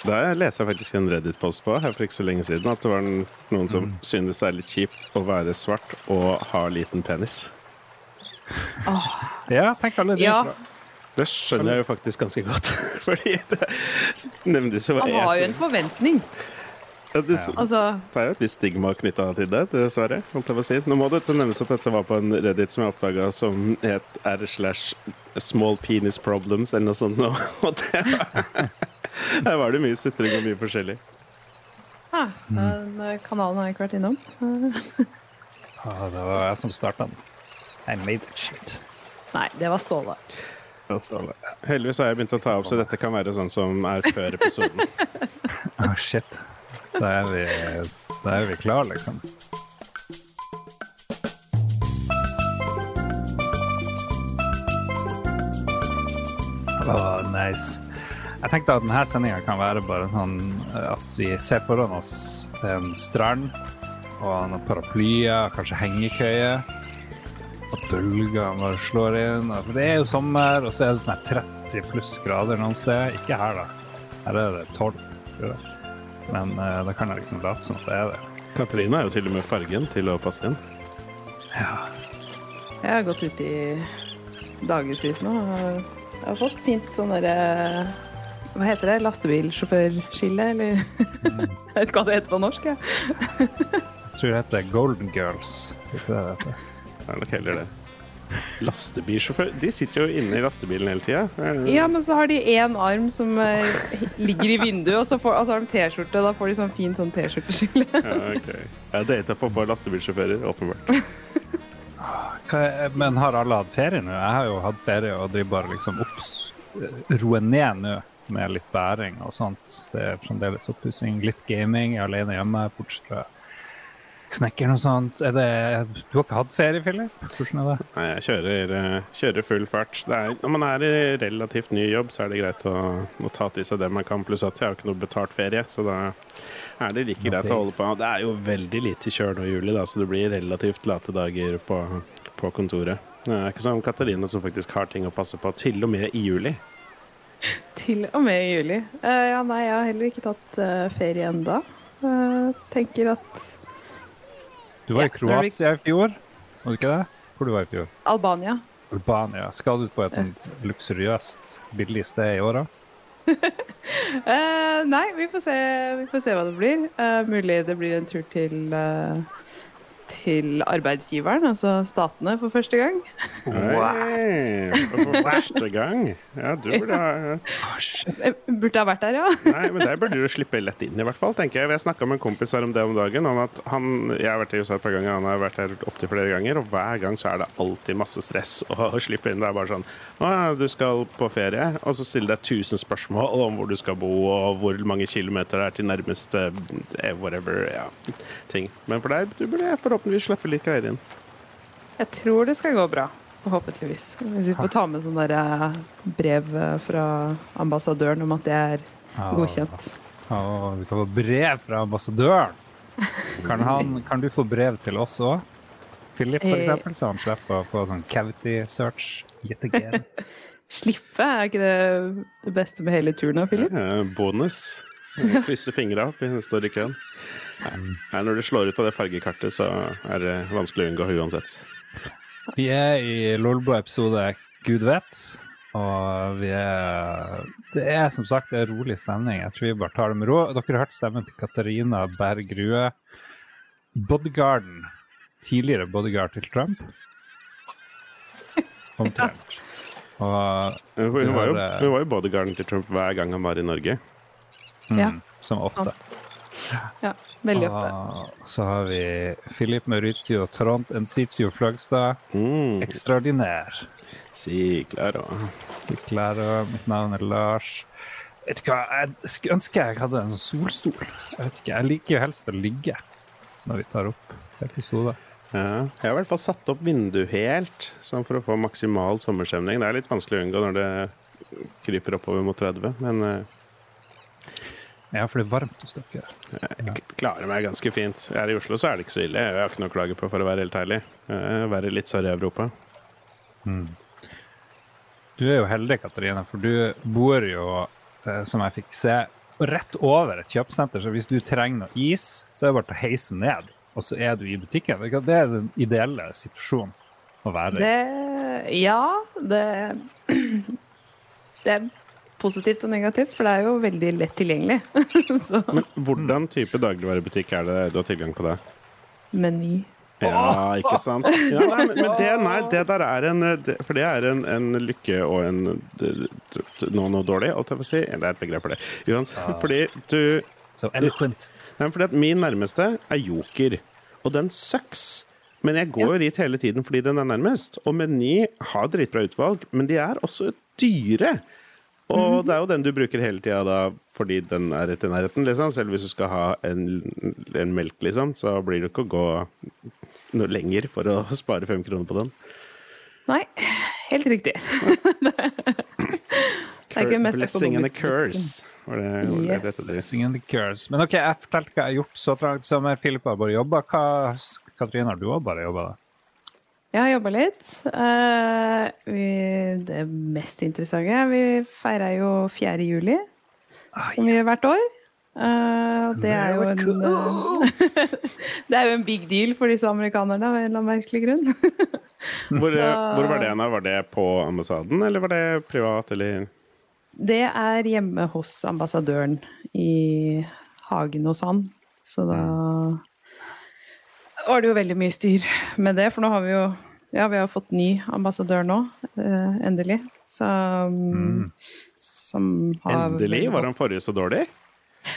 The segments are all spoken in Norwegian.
Da leste jeg faktisk en Reddit-post på her for ikke så lenge siden at det var noen som synes det er litt kjipt å være svart og ha liten penis. Ja, tenk alle de. Ja. Det skjønner jeg jo faktisk ganske godt. Fordi det nevnes jo Han har jo en forventning. Ja, det, Altså, det er jo et visst stigma knytta til det, dessverre. holdt jeg på å si. Nå må det nevnes at dette var på en Reddit som jeg oppdaga som het r slash small penis problems, eller noe sånt. Og det var, her var det mye sutring og mye forskjellig. Ja, den eh, kanalen har jeg ikke vært innom. Ja, det var jeg som starta den. I made that shit. Nei, det var Ståle. Heldigvis har jeg begynt å ta opp, så dette kan være sånn som er før episoden. Ah, shit. Da er vi, da er vi klar, liksom. Åh, nice. Jeg tenkte at denne sendinga kan være bare sånn eh, at vi ser foran oss en strand og noen paraplyer, kanskje hengekøye. At bølgene bare slår inn. For det er jo sommer, og så er det sånn 30 pluss grader noen sted. Ikke her, da. Her er det 12. Men uh, da kan jeg liksom late som at det er det. Katrine er jo til og med fargen til å passe inn. Ja. Jeg har gått ut i dagevis nå. Jeg har fått fint sånn derre Hva heter det? Lastebilsjåførskille, eller Jeg vet ikke hva det heter på norsk. Jeg. Jeg tror det heter Golden Girls. Det det heter? Det er nok heller det. Lastebilsjåfør De sitter jo inne i lastebilen hele tida. Ja, men så har de én arm som eh, ligger i vinduet, og så får, altså har de T-skjorte. Da får de sånn fin sånn T-skjorteskille. Ja, ok. Jeg data for få lastebilsjåfører, åpenbart. Er- Men har alle hatt ferie nå? Jeg har jo hatt ferie og driver bare liksom opps, roer ned nå med litt bæring og sånt. Det er fremdeles oppussing, litt gaming. Jeg er alene hjemme, bortsett fra snekkeren og sånt. Det, du har ikke hatt ferie, Philip? Hvordan er det? Nei, jeg kjører, eh, kjører full fart. Det er, når man er i relativt ny jobb, så er det greit å, å ta til seg det man kan. Pluss at jeg har ikke noe betalt ferie, så da er det like greit okay. å holde på. Det er jo veldig lite kjør nå i juli, da, så det blir relativt late dager på, på kontoret. Det er ikke som Katarina som faktisk har ting å passe på, til og med i juli. Til og med i juli. Uh, ja, nei, jeg har heller ikke tatt uh, ferie enda. Uh, tenker at Du var Ja, i Kroatia i fjor, var du ikke det? Hvor du var i fjor? Albania Albania. Skal du på et sånt luksuriøst, billig sted i åra? da? nei, vi får, se, vi får se hva det blir. Mulig det blir en tur til, eh, til arbeidsgiveren, altså statene, for første gang. Hey, for første gang. Ja, du burde ha Jeg burde ha vært der, ja. Nei, men der burde du slippe lett inn, i hvert fall. tenker Jeg Jeg snakka med en kompis her om det om dagen. Om at han, jeg har vært i USA et par ganger, han har vært her opptil flere ganger. Og hver gang så er det alltid masse stress å, å slippe inn. Det er bare sånn Å ja, du skal på ferie, og så stiller deg 1000 spørsmål om hvor du skal bo, og hvor mange kilometer det er til nærmeste eh, whatever ja, ting. Men for deg, du burde forhåpentligvis slippe litt greier inn. Jeg tror det skal gå bra. Forhåpentligvis. Hvis vi får ta med sånn der eh, brev eh, fra ambassadøren om at det er godkjent. Å, vi kan få brev fra ambassadøren. Kan, han, kan du få brev til oss òg? Philip, for Eh. eksempel, så han slipper å få sånn cavity search. Yet again. Slippe, er ikke det det beste med hele turen? da, Philip? Ja, bonus. Krysse fingra opp, vi står i køen. Nei, når du slår ut på det fargekartet, så er det vanskelig å unngå uansett. Vi er i Lolbo-episode Gud vet, og vi er Det er som sagt det er rolig stemning. Jeg tror vi bare tar det med ro. Dere har hørt stemmen til Katarina Berg Rue. Bodyguarden. Tidligere bodyguard til Trump. Omtrent. Og Hun, var jo, hun var jo bodyguarden til Trump hver gang han var i Norge. Ja. mm, som ofte. Ja, veldig ofte. Og så har vi Filip Maurizio Trond Ensitio Fløgstad. Mm. Ekstraordinær. Si, claro. Si claro. Mitt navn er Lars. Vet du hva, jeg skulle ønske jeg hadde en solstol. Jeg vet ikke, jeg liker jo helst å ligge når vi tar opp episoder. Ja. Jeg har i hvert fall satt opp vinduet helt, sånn for å få maksimal sommerstemning. Det er litt vanskelig å unngå når det kryper oppover mot 30, men eh, Ja, for det er varmt hos dere. jeg klarer meg ganske fint. Jeg er i Oslo, så er det ikke så ille. Jeg har ikke noe å klage på, for å være helt ærlig. Eh, Være litt Sør-Europa. Du er jo heldig, Katarina, for du bor jo, eh, som jeg fikk se, rett over et kjøpesenter, så hvis du trenger noe is, så er det bare å heise ned, og så er du i butikken. Det er den ideelle situasjonen å være i. Det Ja, det Det positivt og negativt, for det er jo veldig lett tilgjengelig. Så Men hvordan type dagligvarebutikk er det du har tilgang på det? Meny. Ja, ikke sant? Ja, nei, men, men det, nei, det der er en For det er en, en lykke og en Nå noe dårlig, holdt jeg på å si. Det er et begrep for det. Uansett, fordi du Så eloquent. Nei, fordi at min nærmeste er Joker, og den sucks. Men jeg går jo dit hele tiden fordi den er nærmest. Og Meny har dritbra utvalg, men de er også dyre. Og det er jo den du bruker hele tida da fordi den er rett i nærheten, liksom. Selv hvis du skal ha en, en melk, liksom, så blir det ikke å gå noe lenger for å spare fem kroner på den. Nei, helt riktig. Det er ikke det mest Blessing and a curse. Var det, var det Yes. Blessing and a curse. Men OK, jeg fortalte hva jeg har gjort så trangt som Filip har bare jobba. Katrine, har du òg bare jobba? Jeg har jobba litt. Eh, det mest interessante Vi feirer jo 4. juli, Ah, som vi gjør hvert år. Uh, det er jo en eh, Det er jo en big deal for disse amerikanerne av en eller annen merkelig grunn. Hvor, Så- hvor var det? Var det på ambassaden, eller var det privat, eller Det er hjemme hos ambassadøren i hagen hos han. Så da var det jo veldig mye styr med det, for nå har vi jo ja, vi har fått ny ambassadør nå, eh, endelig. Så, mm. Som har Endelig? Var han forrige så dårlig?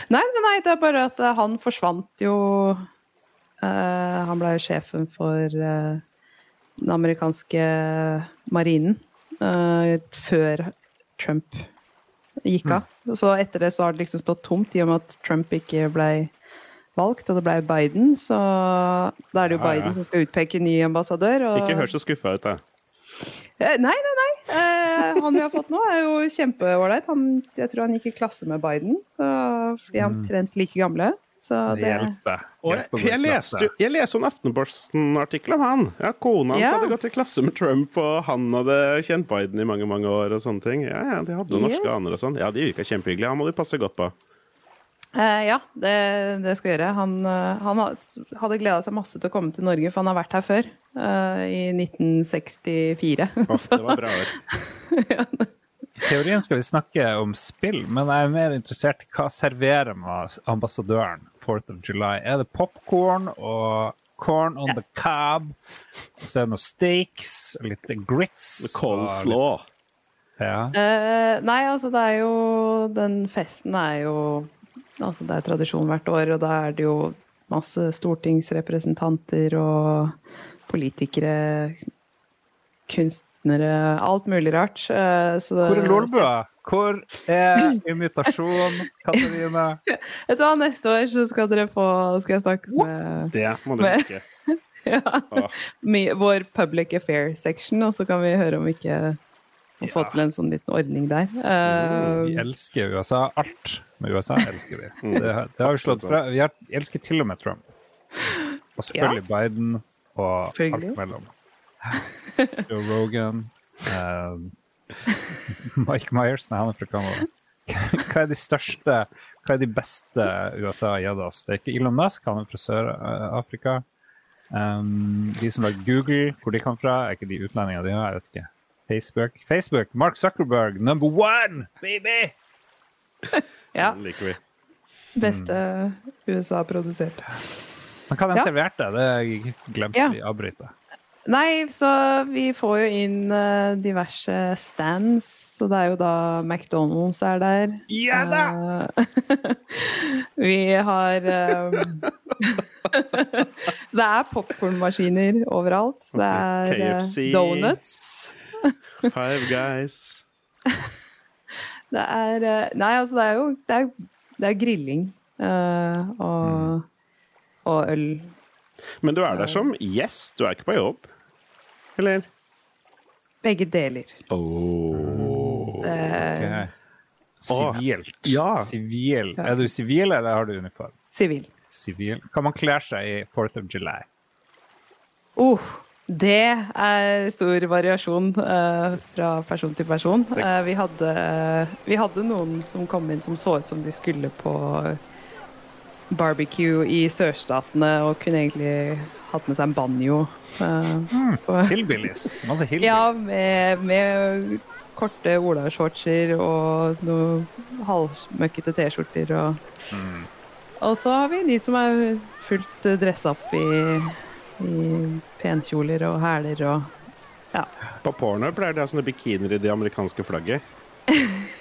Nei, nei, det er bare at eh, han forsvant jo eh, Han ble jo sjefen for eh, den amerikanske marinen eh, før Trump gikk av. Så etter det så har det liksom stått tomt, i og med at Trump ikke ble valgt, og det ble Biden. Så da er det jo Ja, ja. Biden som skal utpeke ny ambassadør. Og... Ikke hør så skuffa ut, da. Eh, Nei, nei, nei. Eh, han vi har fått nå, er jo kjempeålreit. Jeg tror han gikk i klasse med Biden, så, han er omtrent like gamle. Så Det Hjelpe. hjelper. Jeg, jeg, leste, jeg leste en Aftenposten-artikkel om han. Ja, Kona hans Ja. hadde gått i klasse med Trump, og han hadde kjent Biden i mange mange år. og sånne ting. Ja, ja, De hadde norske Yes. aner og sånn. Ja, De virka kjempehyggelige. Han må du passe godt på. Eh, ja, det, det skal jeg gjøre. Han, eh, han hadde gleda seg masse til å komme til Norge, for han har vært her før. eh, I 1964. Oh, det var bra år. I teorien skal vi snakke om spill, men jeg er mer interessert i hva serverer med ambassadøren 4th of July. Er det popkorn og corn on the cob? Og så er det noen steaks, litt grits Coleslaw. litt- Ja. Eh, nei, altså det er jo Den festen er jo Altså det er tradisjon hvert år, og da er det jo masse stortingsrepresentanter og politikere, kunstnere, alt mulig rart. Eh, så det- Hvor er Lolbua? Hvor er invitasjonen, Katarina? Vet du hva, neste år så skal dere få Skal jeg snakke med, Det må du huske. ja, vår public affairs section, og så kan vi høre om ikke kan få Ja. til en sånn liten ordning der. Uh, Vi elsker USA. Alt med USA elsker vi. Det, har- det har vi slått fra. Vi elsker til og med Trump. Og selvfølgelig Biden og alt mellom. Joe Rogan. uh, Mike Myers, nei, han er fra Canada. Hva er de største, hva er de beste USA har gitt oss? Det er ikke Elon Musk, han er fra Sør-Afrika. Um, de som lager Google, hvor de kom fra, er ikke de utlendingene de har? Jeg vet ikke. Facebook. Facebook, Mark Zuckerberg, number one, baby! ja, Den liker vi. beste USA-produsert. Men hva de Ja. serverte, det glemte Ja. vi avbryter. Nei, så vi får jo inn eh, diverse stands, så det er jo da McDonald's er der. Ja da! Eh, vi har um, Det er popkornmaskiner overalt. Det er KFC. donuts. Five guys. Det er eh, Nei, altså, det er jo Det er, det er grilling uh, og, og øl. Men du er der som gjest, du er ikke på jobb? Eller? Begge deler. Oh. Eh. Sivilt. Ja. Sivil. Er du sivil, eller har du uniform? Sivil. Sivil. Kan man kle seg i 4th of July? Uh, Det er stor variasjon uh, fra person til person. Uh, vi, hadde, vi hadde noen som kom inn som så ut som de skulle på barbecue i sørstatene og kunne egentlig hatt med seg en banjo. Uh, mm, Hillbillies. Masse hillbillies. Ja, med, med korte olashortser og noen halvmøkkete T-skjorter. Og, og så har vi de som er fullt dressa opp i, i penkjoler og hæler og På porno pleier de å ha sånne bikinier i det amerikanske flagget.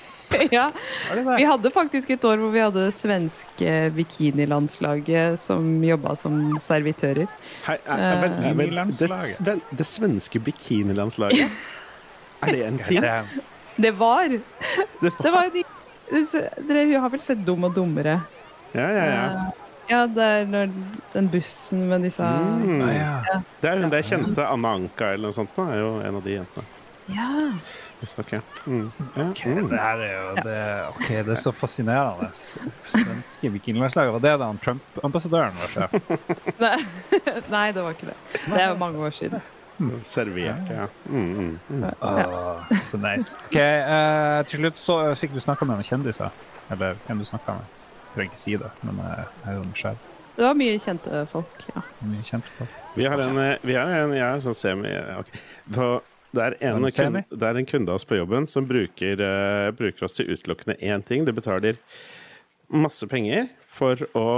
Ja. Er? Vi hadde faktisk et år hvor vi hadde det svenske bikinilandslaget som jobba som servitører. Hei, er, er, Eh, vent, det, det svenske bikinilandslaget? Er det en ting? Det- Det var Det Det var de Dere har vel sett Dum og dummere? Ja, ja, ja. Eh, Ja, det er når den bussen med disse Mm. Ah, ja. Det er hun der kjente Anna Anka eller noe sånt. Da, er jo en av de jentene. Ja. Visstnok, ja. Mm. ja. Ok, Mm. det her er jo det, ok, det er så fascinerende. Svenske vikinglandslaget. Var det da Trump-ambassadøren var sjef? Nei, det var ikke det. Det er mange år siden. Servert, ja. Mm, mm, mm. Åh, så nice. Ok, uh, Til slutt så fikk du snakka med noen kjendiser. Eller hvem du snakka med. Trenger ikke si det, men jeg er jo nysgjerrig. Det var mye kjente folk, ja. Mye kjente folk. Vi har en, eh, vi har en jeg er sånn semi okay. For det er, en, semi? det er en kunde av oss på jobben som bruker, uh, bruker oss til utelukkende én ting. Du betaler masse penger for å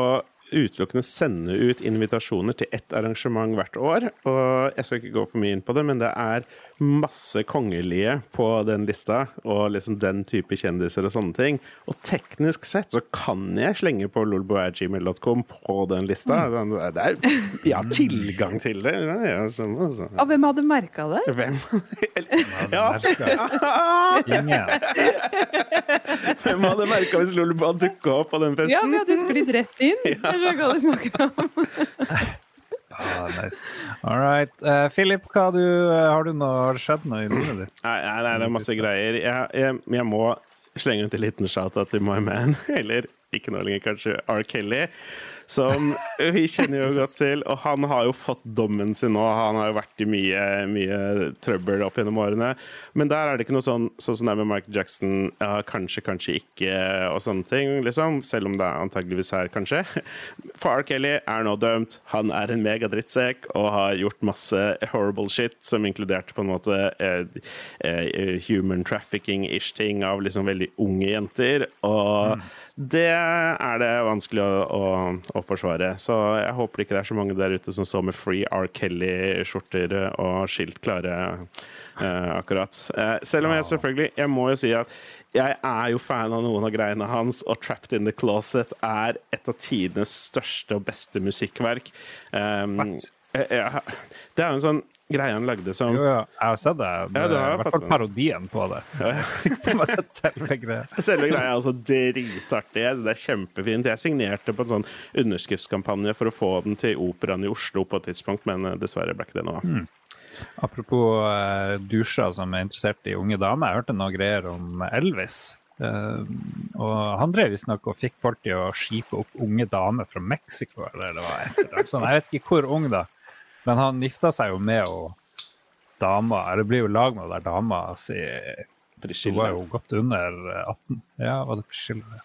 utelukkende sende ut invitasjoner til ett arrangement hvert år. Og jeg skal ikke gå for mye inn på det, men det er masse kongelige på den lista, og liksom den type kjendiser og sånne ting. Og teknisk sett så kan jeg slenge på lolboagmail.com på den lista. Det er, jeg har tilgang til det. Ja, sånn, altså. Og hvem hadde merka det? Hvem? hadde Ja, hvem hadde merka hvis Lolbo hadde dukka opp på den festen? Ja, vi hadde sklidd rett inn. Det er så hva du snakker om. Ah, nice. All right. Eh, Philip, du, eh, har, du noe, har det skjedd noe i livet ditt? Nei, nei, nei, det er masse greier. Jeg, jeg, jeg må slenge ut en liten shout-out til My Man, eller ikke nå lenger, kanskje R. Kelly, som vi kjenner jo godt til. Og han har jo fått dommen sin nå. Han har jo vært i mye, mye trøbbel opp gjennom årene. Men der er det ikke noe sånn sånn som det er med Michael Jackson, ja, kanskje, kanskje ikke, og sånne ting, liksom. Selv om det er antageligvis her, kanskje. For R. Kelly er nå dømt. Han er en megadrittsekk og har gjort masse horrible shit, som inkluderte på en måte eh, eh, human trafficking-ish ting av liksom veldig unge jenter. Og det er det vanskelig å, å, å forsvare. Så jeg håper ikke det er så mange der ute som så med Free R. Kelly-skjorter og skilt klare eh, akkurat. Eh, selv om jeg selvfølgelig Jeg må jo si at jeg er jo fan av noen av greiene hans, og 'Trapped in the Closet' er et av tidenes største og beste musikkverk. Um, eh, det er jo en sånn greie han lagde som Jo, ja, jeg har sett det. det Ja, du har I hvert fall parodien på det. På om jeg har sett selve greia. Selve greia er altså dritartig. Det er kjempefint. Jeg signerte på en sånn underskriftskampanje for å få den til Operaen i Oslo på et tidspunkt, men eh, dessverre ble ikke det nå. Apropos uh, dusjer som er interessert i unge damer. Jeg hørte noen greier om Elvis. Uh, og han drev visstnok og fikk folk til å skipe opp unge damer fra Mexico. Eller det var et eller annet Sånn, Jeg vet ikke hvor ung, da. Men han gifta seg jo med jo dama Eller blir jo lag med der dama si Hun var jo godt under 18. Ja, var det Priscilla?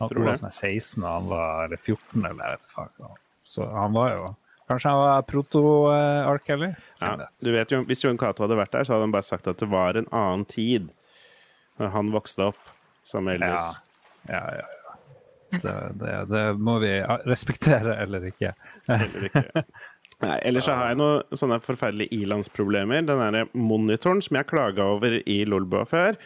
Han var sånn 16, og han var eller 14, eller jeg vet ikke. Så han var jo Kanskje han var proto-R. Kelly? Ja, du vet jo, Hvis Jon Cato hadde vært der, så hadde han bare sagt at det var en annen tid når han vokste opp som Elvis. Ja, ja, ja. Det, det, det må vi respektere eller ikke. Eller ikke. Nei, ellers så har jeg noen sånne forferdelige ilandsproblemer. Den derre monitoren som jeg klaga over i Lolbua før,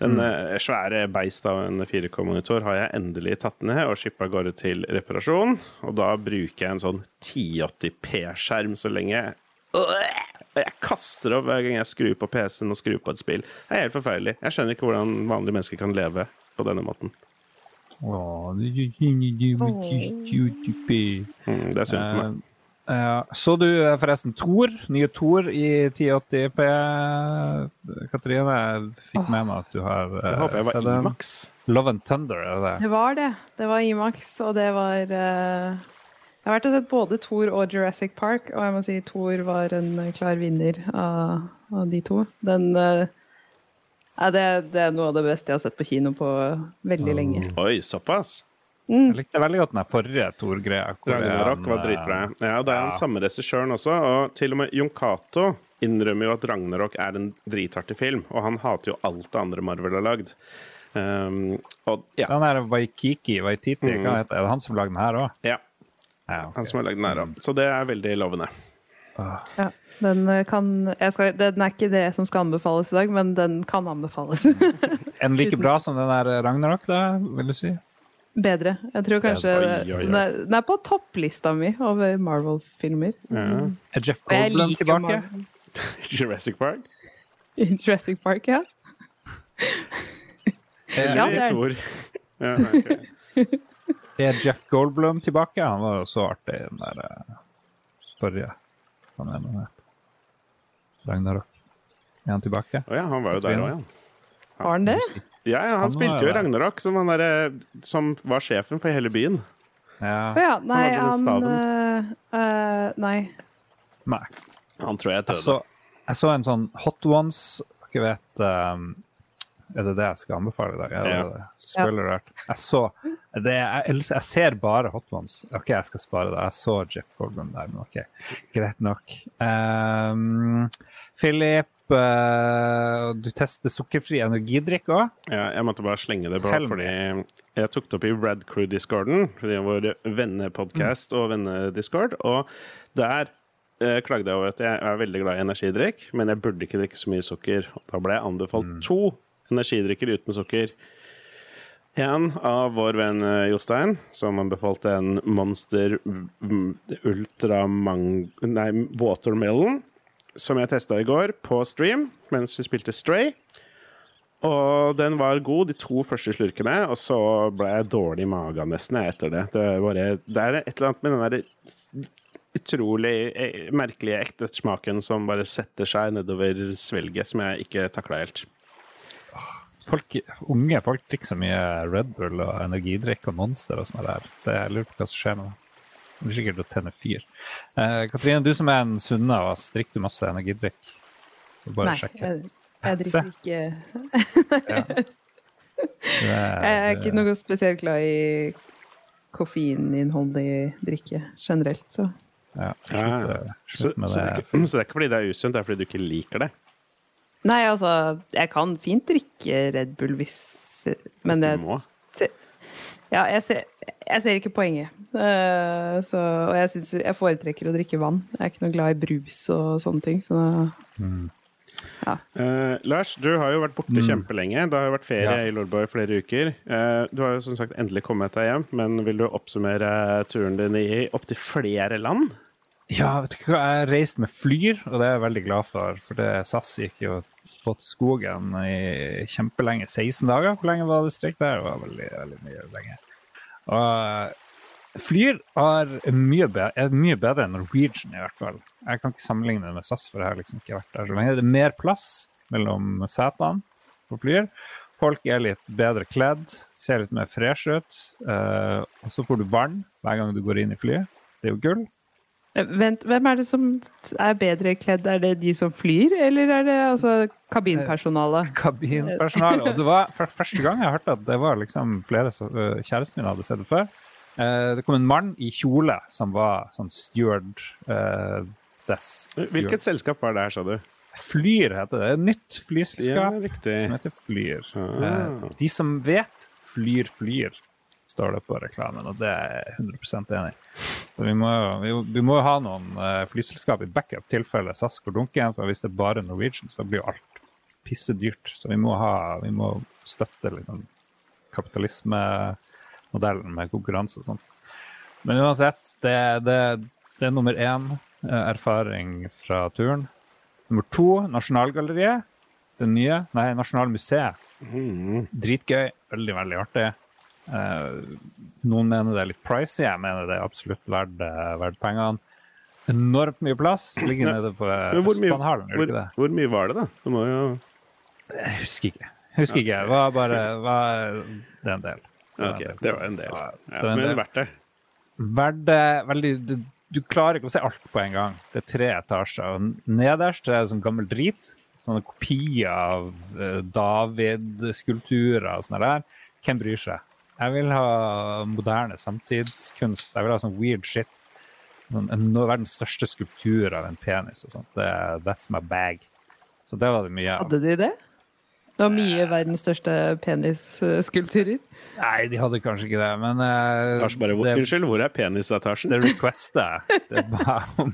den mm. svære beist av en 4K-monitor har jeg endelig tatt ned og skippa av gårde til reparasjon. Og da bruker jeg en sånn 1080p-skjerm så lenge. Jeg kaster opp hver gang jeg skrur på PC-en og skrur på et spill. Det er helt forferdelig. Jeg skjønner ikke hvordan vanlige mennesker kan leve på denne måten. Åh, Mm, det er synd på meg. Eh. Så du eh, forresten Tor, nye Tor i 1080P? Katrine, jeg fikk med meg at du har eh, Jeg håper jeg var. Imax. Love and Thunder, er det det? Var det. Det var Imax, og det var eh, Jeg har vært og sett både Thor og Jurassic Park, og jeg må si Thor var en klar vinner av, av de to. Den eh, ja, det, det er noe av det beste jeg har sett på kino på veldig lenge. Oi, såpass? Jeg likte veldig godt den der forrige Thor-greia. er Ragnarok han, var eh, dritbra. Ja, og det er den samme regissøren også. Og til og med Jon Cato innrømmer jo at Ragnarok er en dritartig film. Og han hater jo alt det andre Marvel har lagd. Um, og ja. Den der Waikiki, Waititi, hva heter det? Er det han som lagde den her òg? ja. Ja, okay. Han som har lagd den her òg. Så det er veldig lovende. Ja, den, eh, kan, jeg skal, den er ikke det som skal anbefales i dag, men den kan anbefales. Den like bra som den der Ragnarok, da, vil du si? Bedre. Jeg tror kanskje. Den, er, den er på topplista mi over Marvel-filmer. Ja. Er Jeff Goldblum tilbake? Marvel. Jurassic Park? Jurassic Park, ja. Er, Ja, Eller det er-? Ja, okay. er Jeff Goldblum tilbake? Han var jo så artig i den der eh, forrige. Er han het? Ragnarok. Er han tilbake? Å ja, han var jo der òg, ja. Har han det? Ja, ja, han Han spilte jo i. Ragnarok, som, han der, som var sjefen for hele byen. Ja. Ja. Nei, han, han eh, eh, Nei. Nei. Han tror jeg Jeg døde. så, jeg så en sånn Hot Ones Dere vet um, Er det det jeg skal anbefale i dag? Er det Ja. det? Spoiler alert. Jeg så det, jeg, jeg ser bare Hot Ones. OK, jeg skal spare det. Jeg så Jeff Goldman der, men OK. Greit nok. Um, Philip, eh, du tester sukkerfri energidrikk òg? Ja, jeg måtte bare slenge det på, fordi jeg tok det opp i Rad Crew-discorden, vår vennepodkast og vennediscord, og der eh, klagde jeg over at jeg er veldig glad i energidrikk, men jeg burde ikke drikke så mye sukker. Da ble jeg anbefalt to energidrikker uten sukker. En av vår venn eh, Jostein, som anbefalte en Monster Ultra Ultramang... Nei, Watermelon, som jeg testa i går på stream mens vi spilte Stray. Og den var god de to første slurkene, og så ble jeg dårlig i magen nesten etter det. Det bare, det er et eller annet med den der utrolig eh, merkelige ektesmaken som bare setter seg nedover svelget, som jeg ikke takla helt. Folk, unge folk drikker så mye Red Bull og energidrikk og Monster og sånn der. Jeg lurer på hva som skjer med det. Det blir sikkert å tenne fyr. Eh, Katrine, du som er en sunne oss, drikker du masse energidrikk? Bare nei sjekke. jeg, jeg drikker ikke Jeg er ikke noe spesielt glad i koffeininnholdig drikke generelt, så Ja, slutt, slutt, eh, Så, så, det er ikke, så det er ikke fordi det er usunt, det er fordi du ikke liker det. Nei, altså, jeg kan fint drikke Red Bull hvis Men Hvis du må. se- ja, jeg ser, jeg ser ikke poenget. Uh, så, og jeg, synes, jeg foretrekker å drikke vann. Jeg er ikke noe glad i brus og sånne ting. Så Eh, Lars, du har jo vært borte kjempelenge. Det har jo vært ferie Mm. Ja. i Lordborg flere uker. Uh, du har jo som sagt endelig kommet deg hjem, men vil du oppsummere turen din i opptil flere land? Ja, vet du hva, jeg reiste med Flyr, og det er jeg veldig glad for. For det SAS gikk jo på skogen i kjempelenge. 16 dager. Hvor lenge var det strekk der? Det var veldig, veldig mye lenge. Og Flyr er mye bedre, er mye bedre enn Norwegian, i hvert fall. Jeg kan ikke sammenligne det med SAS, for jeg har liksom ikke vært der så lenge. Det er mer plass mellom setene på Flyr. Folk er litt bedre kledd, ser litt mer fresh ut. Eh, og så får du vann hver gang du går inn i flyet. Det er jo gull. Eh, Vent, hvem er det som er bedre kledd? Er det de som flyr, eller er det altså kabinpersonalet? kabinpersonale. Og det var for første gang jeg hørte at det var liksom flere som øh, kjæresten min hadde sett det før. Eh, det kom en mann i kjole som var sånn steward uh, dess. Hvilket selskap var det her, sa du? Flyr heter det. Et nytt flyselskap ja, som heter Flyr. Ah. Eh, de som vet, flyr, flyr, står det på reklamen, og det er jeg 100 enig i. Vi må, vi, vi må jo ha noen eh, flyselskap i backup tilfelle SAS går dunken, for hvis det er bare Norwegian, så blir jo alt pissedyrt. Så vi må, ha, vi må støtte liksom, kapitalismemodellen med konkurranse og sånt. Men uansett, det, det, det er nummer én eh, erfaring fra turen. Nummer to, Nasjonalgalleriet. Det nye. Nei, Nasjonalmuseet. Mm. Dritgøy. Veldig, veldig artig. Eh, noen mener det er litt pricy. Jeg mener det er absolutt verdt, eh, verdt pengene. Enormt mye plass. Ligger Ja. nede på Spanhallen. hvor det hvor, hvor mye var det, da? Det jo Jeg husker ikke. Jeg husker ikke. Det var bare var, Det er en del. Det det var en del. Ja, det var en men verdt det. Verdt veldig du, du klarer ikke å se alt på en gang. Det er tre etasjer. og Nederst er det sånn gammel drit. Sånne kopier av David-skulpturer og sånne der. Hvem bryr seg? Jeg vil ha moderne samtidskunst. Jeg vil ha sånn weird shit. Sånn, verdens største skulptur av en penis og sånt. That's my bag. Så det var det mye av. Hadde de det? Det var mye verdens største penisskulpturer. Nei, de hadde kanskje ikke det, men uh, bare, det, Unnskyld, hvor er penisetasjen? Det requester jeg.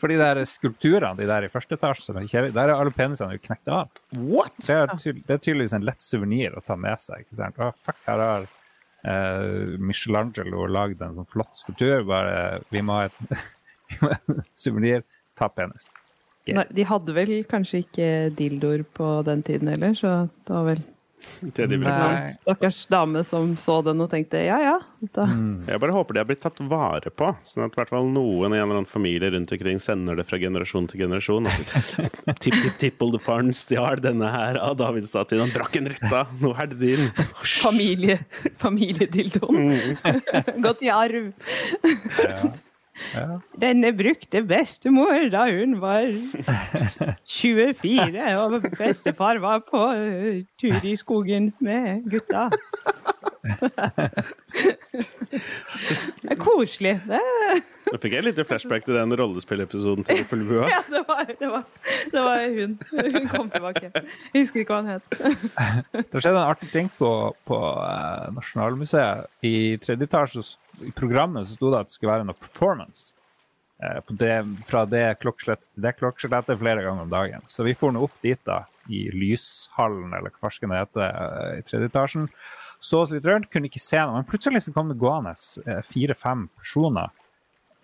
For de der skulpturene de der i første etasje, der er alle penisene jo knekt av. What? Det er, det er, tydeligvis en lett suvenir å ta med seg. ikke sant? Oh, fuck, her har uh, Michelangelo lagde en sånn flott skulptur. Bare vi må ha et suvenir. Ta penis. Nei, de hadde vel kanskje ikke dildoer på den tiden heller, så det var vel Stakkars dame som så den og tenkte ja ja. Mm. Jeg bare håper de har blitt tatt vare på, sånn at hvert fall noen i en eller annen familie rundt omkring sender det fra generasjon til generasjon. Tipp-tipp-tippoldefaren stjal denne her av Davidsstatuen, Han brakk en ritta, nå er det din. Familie, familiedildoen. Mm. Gått i arv. ja. Ja. Denne brukte bestemor da hun var 24, og bestefar var på tur i skogen med gutta. det er koselig. Det. Nå fikk jeg litt flashback til den rollespillepisoden til Fullbua. Ja, det var, det, var, det var, hun. Hun kom tilbake. Jeg husker ikke hva hun het. det skjedde en artig ting på, på uh, Nasjonalmuseet. I tredje etasje i programmet så sto det at det skulle være noe performance. Uh, det, fra det klokkeslettet til det klokkeslettet flere ganger om dagen. Så vi for nå opp dit, da, i Lyshallen, eller hva farsken det heter, uh, i tredje etasjen så oss litt rundt, kunne ikke se noe. Men plutselig så kom det gående eh, fire-fem personer.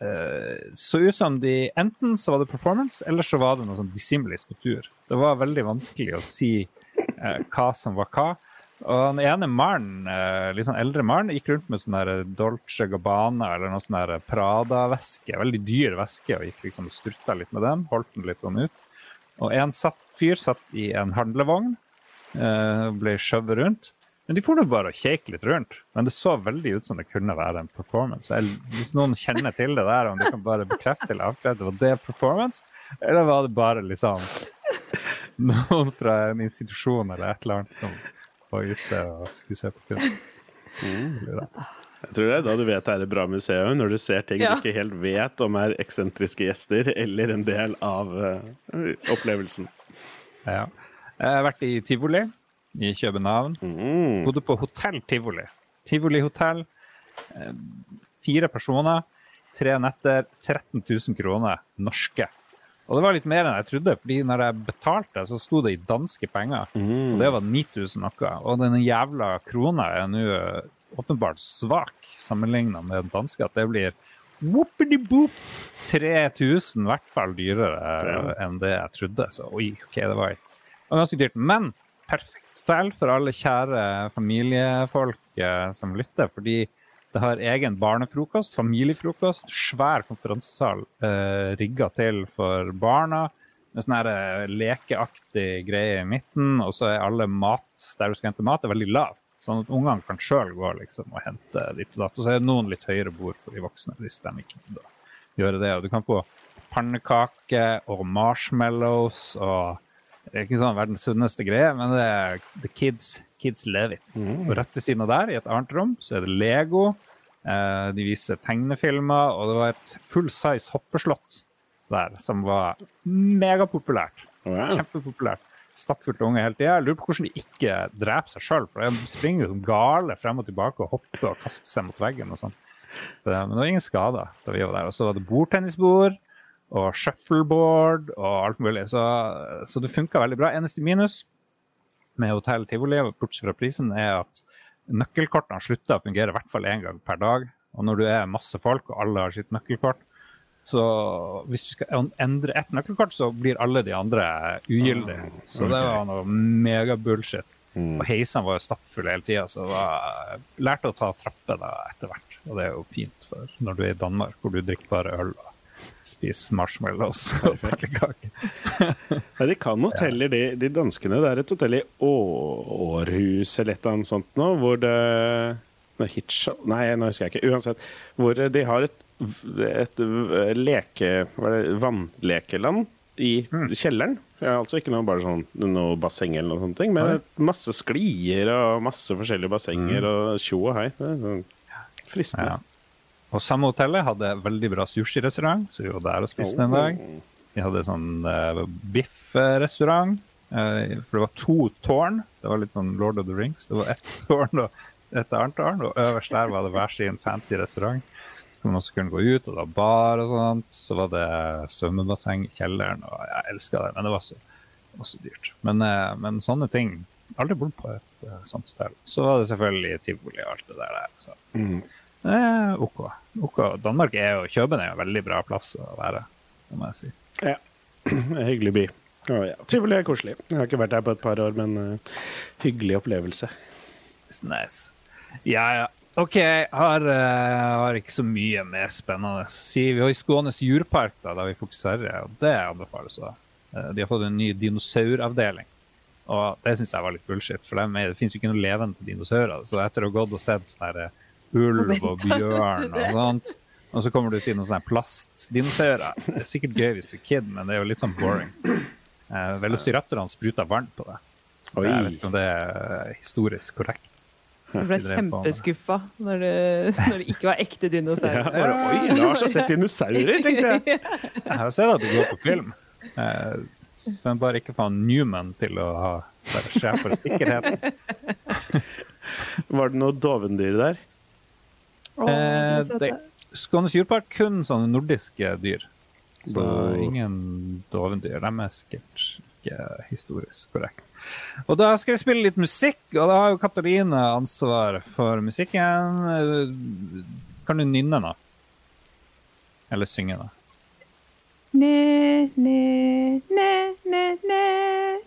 Eh, så ut som de Enten så var det performance, eller så var det noe sånn dissimelig struktur. Det var veldig vanskelig å si eh, hva som var hva. Og den ene mannen, litt sånn eldre mannen, gikk rundt med sånn der Dolce Gabbana eller noe sånn Prada-veske. Veldig dyr veske, og gikk liksom og strutta litt med den. Holdt den litt sånn ut. Og en satt, fyr satt i en handlevogn, ble skjøvet rundt. Men de får nå bare kjeke litt rundt. Men det så veldig ut som det kunne være en performance. Jeg, hvis noen kjenner til det der, om de kan bare bekrefte eller avkrefte, var det performance? Eller var det bare liksom noen fra en institusjon eller et eller annet som var ute og skulle se på kunst? Mm. Jeg tror det er da du vet det er et bra museum, når du ser ting ja. du ikke helt vet om er eksentriske gjester eller en del av uh, opplevelsen. Ja. Jeg har vært i tivoli i København. Mm. Bodde på hotell Tivoli. Tivoli hotell. Eh, fire personer, tre netter, 13 000 kroner norske. Og det var litt mer enn jeg trodde, fordi når jeg betalte, så sto det i danske penger. Mm. Og det var 9000 noe. Og den jævla krona er nå eh, åpenbart svak sammenligna med den danske, at det blir whoopity-boop 3000 i hvert fall dyrere enn det jeg trodde. Så oi, OK, det var ganske dyrt. Men perfekt hotell for alle kjære familiefolk eh, som lytter. Fordi det har egen barnefrokost, familiefrokost, svær konferansesal eh, rigga til for barna. En sånn her eh, lekeaktig greie i midten, og så er alle mat der du skal hente mat, er veldig lav. Sånn at ungene kan sjøl gå liksom, og hente ditt og datt. Og så er det noen litt høyere bord for de voksne hvis de ikke da, gjør det. Og du kan få pannekaker og marshmallows og det er ikke sånn verdens sunneste greie, men det er the kids, kids love it. Mm. Og rett ved siden av der, i et annet rom, så er det Lego. Eh, de viser tegnefilmer, og det var et full size hoppeslott der som var megapopulært. Wow. Kjempepopulært. Stappfullt unge hele tida. Lurer på hvordan de ikke dreper seg sjøl. For de springer som gale frem og tilbake og hopper og kaster seg mot veggen og sånn. Men det var ingen skader da vi var der. Og så var det bordtennisbord og shuffleboard og alt mulig. Så, så det funka veldig bra. Eneste minus med Hotell Tivoli, bortsett fra prisen, er at nøkkelkortene slutter å fungere i hvert fall én gang per dag. Og når du er masse folk, og alle har sitt nøkkelkort, så hvis du skal endre ett nøkkelkort, så blir alle de andre ugyldige. Så det var noe megabullshit. Mm. Og heisene var jo stappfulle hele tida, så jeg lærte å ta trapper etter hvert. Og det er jo fint for når du er i Danmark, hvor du drikker bare øl. og Spis marshmallows og pannekaker. ja, de kan hoteller, de, de, danskene. Det er et hotell i Århus eller et eller annet sånt nå, hvor det Nei, Nei, nå husker jeg ikke. Uansett. Hvor de har et, et leke... Vannlekeland i kjelleren. Ja, altså ikke noe, bare sånn, noe basseng eller noe sånt, men masse sklier og masse forskjellige bassenger og tjo og hei. Sånn fristende. Ja. Og samme hotellet hadde veldig bra sushirestaurant, så vi var der og spiste en dag. Vi hadde sånn uh, biffrestaurant. Uh, for det var to tårn. Det var litt sånn Lord of the Rings. Det var ett tårn og et annet tårn, og øverst der var det hver sin fancy restaurant. Hvor man også kunne gå ut, og det var bar og sånt. Så var det svømmebasseng i kjelleren, og jeg elska det, men det var så, var så dyrt. Men, uh, men sånne ting Aldri bodd på et sånt hotell. Så var det selvfølgelig tivoli og alt det der så. Mm. Eh, OK. OK. Danmark er jo Kjøben er jo en veldig bra plass å være, det må jeg si. Ja. Hyggelig by. Å, ja. Tivoli er koselig. Jeg har ikke vært der på et par år, men uh, hyggelig opplevelse. It's nice. Ja, ja. OK, jeg har, uh, har ikke så mye mer spennende å si. Vi har i Skånes djurpark, da, der vi fokuserer, og det anbefales. da. Eh, De har fått en ny dinosauravdeling. Og det syns jeg var litt bullshit, for det, det finnes jo ikke noen levende dinosaurer. Så etter å ha gått og sett sånn herre ulv og bjørn og sånt, og så kommer du til noen sånne plastdinosaurer. Det er sikkert gøy hvis du er kid, men det er jo litt sånn boring. Eh, Velociraptorene spruta vann på deg. Så Oi. jeg vet ikke om det er historisk korrekt. Du ble kjempeskuffa når det, når det ikke var ekte Ja, dinosaurer. bare, Oi, Lars har sett dinosaurer, tenkte jeg. Jeg har sett at det går på film. Eh, men bare ikke få Newman til å ha være sjef for sikkerheten. Var det noe dovendyr der? Å, Eh, det, Skånes djurpark kun sånne nordiske dyr. Så ingen dovendyr. De er sikkert ikke historisk korrekt. Og da skal vi spille litt musikk, og da har jo Katarine ansvar for musikken. Kan du nynne nå? Eller synge nå? Ne, ne, ne, ne, ne,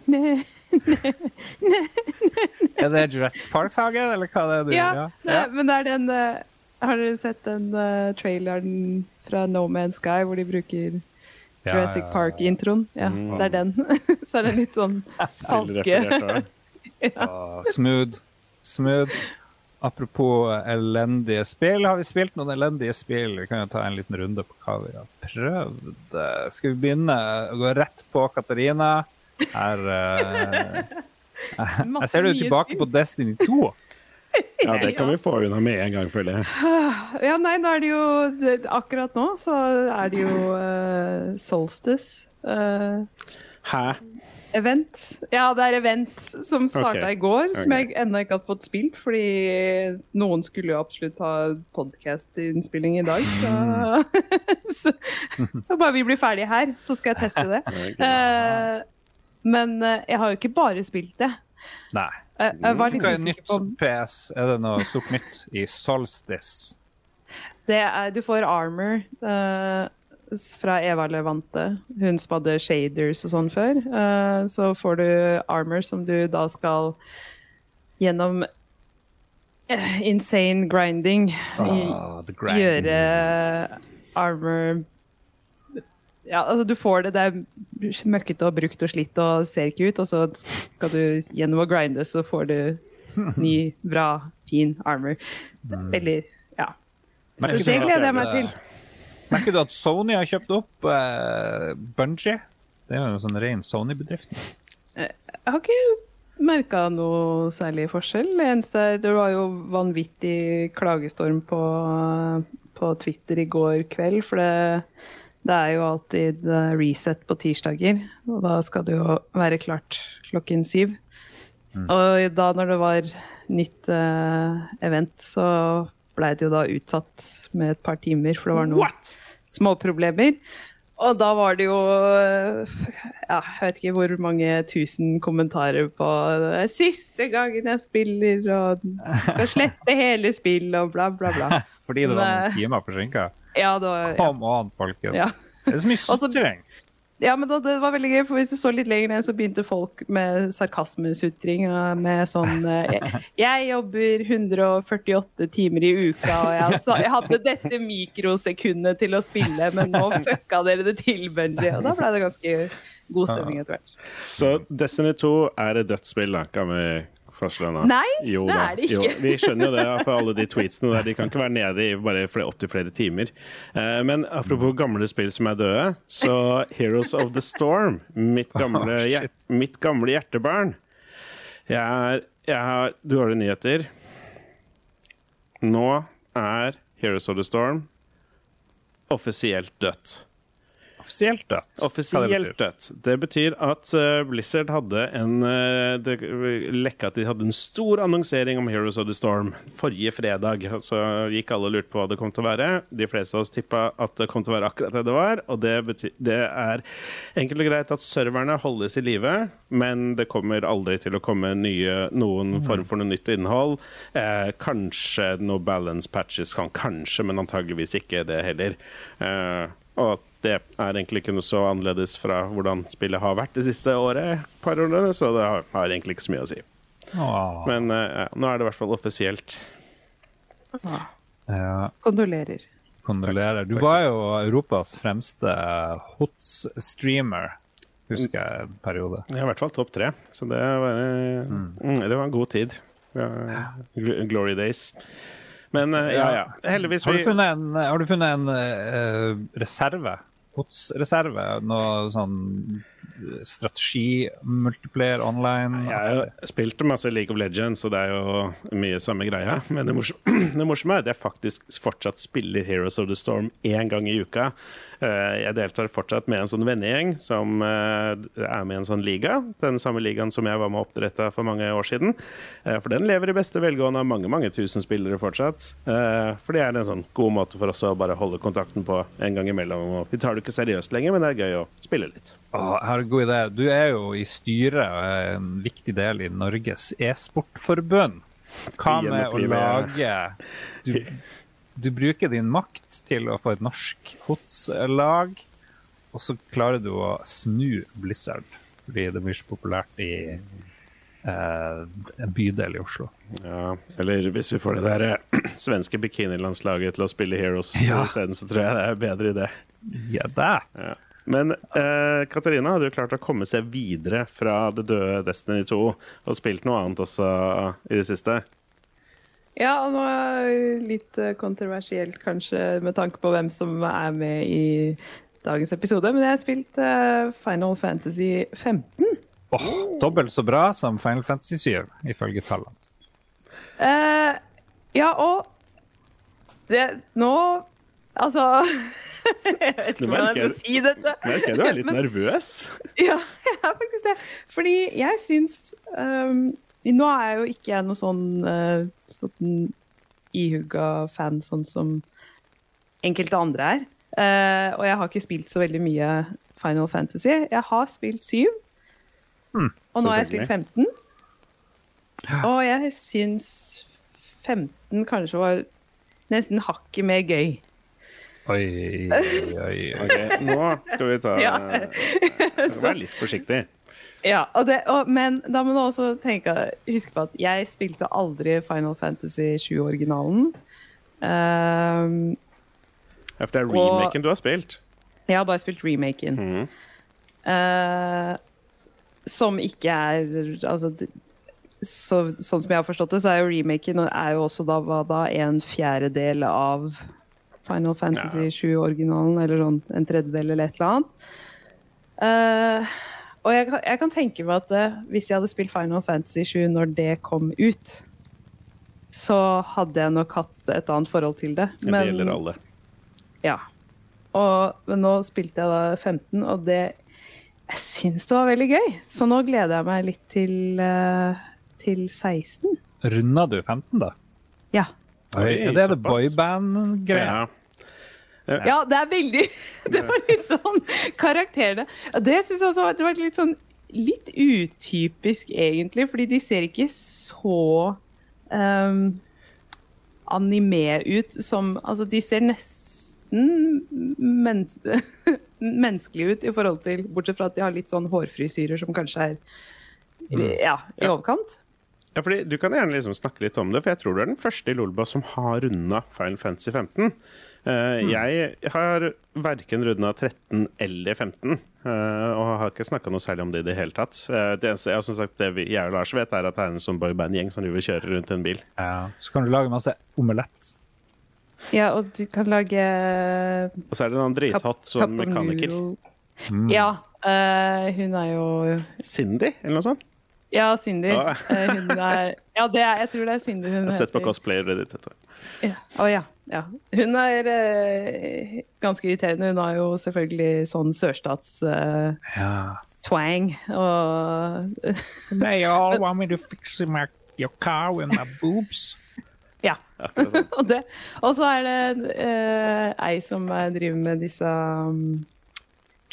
ne. Er det Jurassic Park-sage, eller hva det er du Ja, ja. men det er den eh, Har dere sett den uh, traileren fra No Man's Sky hvor de bruker Ja, Jurassic. Park-introen? Ja, Mm. det er den. Så er det litt sånn Falske. ja. Ah, smooth. Smooth. Apropos elendige spill, har vi spilt noen elendige spill? Vi kan jo ta en liten runde på hva vi har prøvd. Eh, Skal vi begynne å gå rett på Katarina? Her uh... Jeg ser du er tilbake på Destiny 2. Ja, det kan vi få unna med en gang, føler jeg. Ja, nei, nå er det jo Akkurat nå så er det jo uh, Solstice. Uh, Hæ? event. Ja, det er event som starta okay. i går, som jeg ennå ikke har fått spilt. Fordi noen skulle jo absolutt ha podkast-innspilling i dag. Så, så, så bare vi blir ferdige her, så skal jeg teste det. Eh, men jeg har jo ikke bare spilt det. Nei. Jeg, jeg var litt Hva er nytt på PS? Er det noe stort nytt i Solstice? det er, Du får armor uh, fra Eva Levante, hun som hadde shaders og sånn før. Uh, så får du armor som du da skal gjennom uh, insane grinding Ah, the gjøre armor Ja, altså du får det, det er møkkete og brukt og slitt og ser ikke ut, og så skal du gjennom å grinde, så får du ny, bra, fin armor. Eller, ja. Merker Så det gleder jeg meg til. Merker du at Sony har kjøpt opp uh, Bungie? Det er jo en sånn ren Sony-bedrift. Jeg har ikke merka noe særlig forskjell. Det eneste er Det var jo vanvittig klagestorm på, på Twitter i går kveld, for det, det er jo alltid eh, reset på tirsdager. Og da skal det jo være klart klokken syv. Og da når det var nytt uh, event, så blei det jo da utsatt med et par timer, for det var noen What?! småproblemer. Og da var det jo eh, ja, Jeg vet ikke hvor mange tusen kommentarer på det er 'Siste gangen jeg spiller', og 'skal slette hele spillet', og bla, bla, bla. Fordi det var noen timer forsinka. Ja, det var, ja. Kom an, folkens. Ja. Det er så mye sutring. ja, men da, det var veldig gøy, for hvis du så litt lenger ned, så begynte folk med sarkasmesutring. Med sånn eh, jeg, jeg jobber 148 timer i uka, og jeg, så, jeg hadde dette mikrosekundet til å spille, men nå fucka dere det tilbøndig. Og da ble det ganske god stemning etter hvert. Så Destiny 2 er et dødsspill, da, kan vi fastlønna. Nei, jo, det da. er det ikke. Jo, vi skjønner jo det for alle de tweetsene der. De kan ikke være nede i bare opptil flere timer. Eh, men apropos gamle spill som er døde, så Heroes of the Storm, mitt gamle, Oh, hjer- mitt gamle hjertebarn jeg er, jeg har dårlige nyheter. Nå er Heroes of the Storm offisielt dødt. Offisielt dødt. Offisielt dødt. Det betyr at eh, Blizzard hadde en uh, Det lekka at de hadde en stor annonsering om Heroes of the Storm forrige fredag. Så gikk alle og lurte på hva det kom til å være. De fleste av oss tippa at det kom til å være akkurat det det var. Og det, betyr, det er enkelt og greit at serverne holdes i live, men det kommer aldri til å komme nye, noen form for noe nytt innhold. Eh, kanskje noe balance patches kan kanskje, men antageligvis ikke det heller. Eh, og det er egentlig ikke noe så annerledes fra hvordan spillet har vært det siste året, par årene, så det har, har egentlig ikke så mye å si. Åh, Men eh, ja, nå er det i hvert fall offisielt. ja, Kondolerer. kondolerer. Du var jo Europas fremste hots-streamer, husker jeg en periode. Ja, I hvert fall topp tre, så det var, eh, mm, det var en god tid. Ja, glory days. Men eh, ja, ja. Heldigvis Har du funnet en, du funnet en uh, reserve? Hots-reserve? Noe sånn strategi, multiplayer online? Jeg har spilt masse League of Legends, og det er jo mye samme greia. Men det morsomme, er at jeg faktisk fortsatt spiller Heroes of the Storm én gang i uka. Eh, Jeg deltar fortsatt med en sånn vennegjeng som eh, er med i en sånn liga. Den samme ligaen som jeg var med og oppdretta for mange år siden. Eh, For den lever i beste velgående av mange mange tusen spillere fortsatt. For det er en sånn god måte for oss å bare holde kontakten på en gang imellom. Vi tar det ikke seriøst lenger, men det er gøy å spille litt. En god idé. Du er jo i styret og er en viktig del i Norges e-sportforbund. Hva med å lage du, du bruker din makt til å få et norsk HOTS-lag, og så klarer du å snu Blizzard, fordi det blir så populært i eh, en bydel i Oslo. Ja, eller hvis vi får det der eh, svenske bikinilandslaget til å spille Heroes Ja. isteden, så tror jeg det er bedre idé. Ja, det. Ja. Men eh, Katarina hadde jo klart å komme seg videre fra det døde Destiny 2 og spilt noe annet også i det siste. Ja, og nå litt eh, kontroversielt kanskje med tanke på hvem som er med i dagens episode, men jeg har spilt eh, Final Fantasy 15. Åh, dobbelt så bra som Final Fantasy 7, ifølge tallene. Eh, ja, og det Nå Altså Jeg vet ikke hvordan jeg skal si dette. Merker jeg du er litt nervøs. Ja, jeg er faktisk det. Fordi jeg syns um, Nå er jeg jo ikke jeg noe sånn, uh, sånn ihugga fan sånn som enkelte andre er. Uh, og jeg har ikke spilt så veldig mye Final Fantasy. Jeg har spilt 7, Mm, og nå har jeg spilt 15. Og jeg syns 15 kanskje var nesten hakket mer gøy. Oi, oi, oi. Ok, Nå skal vi ta Ja. Vær litt forsiktig. Ja, og det, og, men da må du også tenke, huske på at jeg spilte aldri Final Fantasy 7-originalen. Um, Ja, for det er Og- remaken du har spilt. jeg har bare spilt remaken. Mm. Uh, som ikke er altså, så, Sånn som jeg har forstått det, så er jo remaken er jo også da, hva da en fjerdedel av Final Fantasy 7-originalen, eller sånn en tredjedel eller et eller annet. Uh, og jeg, kan- jeg kan tenke meg at uh, hvis jeg hadde spilt Final Fantasy 7 når det kom ut, så hadde jeg nok hatt et annet forhold til det. Men, Det gjelder alle. Ja. Og, men nå spilte jeg da 15, og det Jeg syns det var veldig gøy. Så nå gleder jeg meg litt til, uh, til 16. Runda du 15, da? Ja. Oi, er det det boyband-greia? Ja. Ja, det er veldig Det var litt sånn karakterene. Det syns jeg også var, det var litt sånn litt utypisk, egentlig, fordi de ser ikke så um, anime ut som Altså, de ser nesten men, menneskelige ut i forhold til Bortsett fra at de har litt sånn hårfrisyrer som kanskje er ja, i overkant. Ja, fordi Du kan gjerne liksom snakke litt om det, for jeg tror du er den første i Lolba som har runda Final Fantasy 15. Uh, Jeg har verken runda 13 eller 15, uh, og har ikke snakka noe særlig om det i det hele tatt. Uh, det eneste jeg, som sagt, det vi, jeg og Lars vet, er at det er en sånn boyband-gjeng som driver og kjører rundt en bil. Ja. Så kan du lage masse omelett. Ja, og du kan lage Og så er det en drithot som mekaniker. Mm. Ja. Uh, hun er jo Cindy, eller noe sånt? Ja, Cindy. Ah. Uh, hun er Ja, det er, jeg tror det er Cindy hun Jeg har sett på heter. cosplayere ditt. vet. Ja. Oh, ja. Ja. Hun er eh, ganske irriterende. Hun har jo selvfølgelig sånn sørstatstvang. Ja. og They all want me to fix my, your car with my boobs. Ja. Sånn. og, det, og så er det eh, ei som eh, driver med disse um,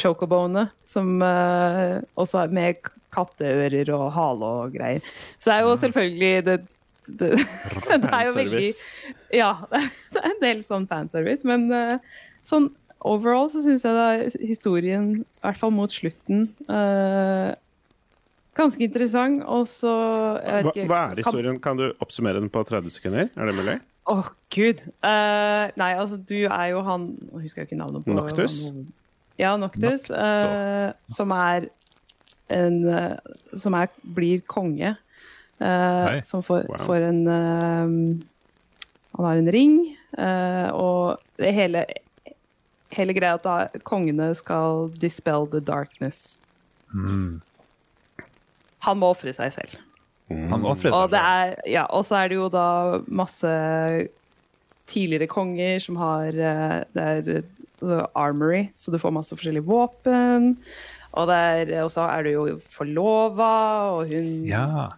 chocoboene, som eh, også er med katteører og hale og greier. Så det er jo selvfølgelig det, det, det er jo veldig Ja, det er en del sånn fanservice, men uh, sånn overall så syns jeg da historien, i hvert fall mot slutten, uh, ganske interessant. Og så Hva, hva er historien? Kan du oppsummere den på 30 sekunder? Er det mulig? Åh, gud. Uh, nei, altså, du er jo han Nå husker jeg ikke navnet på Noctus? han- Ja, Noctus. Uh, som er en Som er, blir konge. Eh, Hei. som får, Wow. får en uh, Han har en ring, Uh, og det hele Hele greia at da kongene skal dispel the darkness. Mm. Han må ofre seg selv. Han må ofre seg. det er, ja, og så er det jo da masse tidligere konger som har Det er altså armory, så du får masse forskjellige våpen. Og det er, og så er du jo forlova, og hun Ja.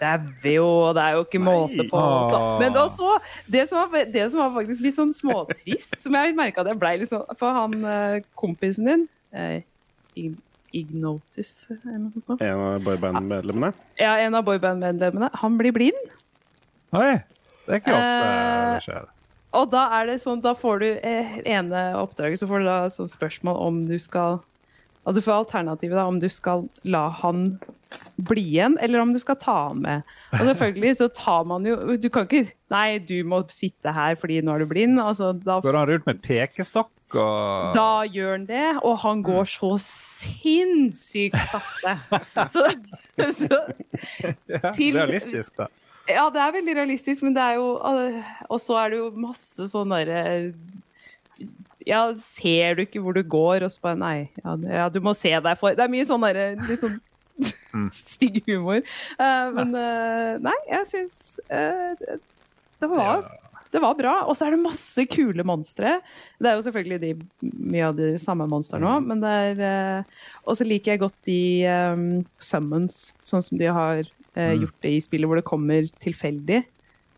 Dauer jo, det er jo ikke måte på. Så, Åh. men også, det som, var, det som var faktisk litt sånn småtrist, som jeg merka at jeg blei litt sånn For han eh, kompisen din, eh, Ignotus eller noe sånt. En av boyband-medlemmene? Ja, en av boyband-medlemmene. Han blir blind. Oi! Det er ikke ofte Eh, det skjer. Og da er det sånn, da får du eh, ene oppdraget, så får du da sånn spørsmål om du skal Altså du får alternativet da, om du skal la han bli igjen, eller om du skal ta han med. Og selvfølgelig så tar man jo Du kan ikke Nei, du må sitte her fordi nå er du blind. Altså, da, Går han rundt med pekestokk og da gjør han det, og han går så sinnssykt sakte. Så, så ja, til- Realistisk, da. Ja, det er veldig realistisk, men det er jo Og så er det jo masse sånn derre Ja, ser du ikke hvor du går? Og så bare Nei, ja, ja, du må se deg for Det er mye sånn derre litt sånn stygg humor. Uh, men uh, nei, jeg syns uh, det- det var det var bra. Og så er det masse kule monstre. Det er jo selvfølgelig de, mye av de samme monstrene òg, men det er eh, Og så liker jeg godt de um, summons, sånn som de har eh, gjort det i spillet, hvor det kommer tilfeldig.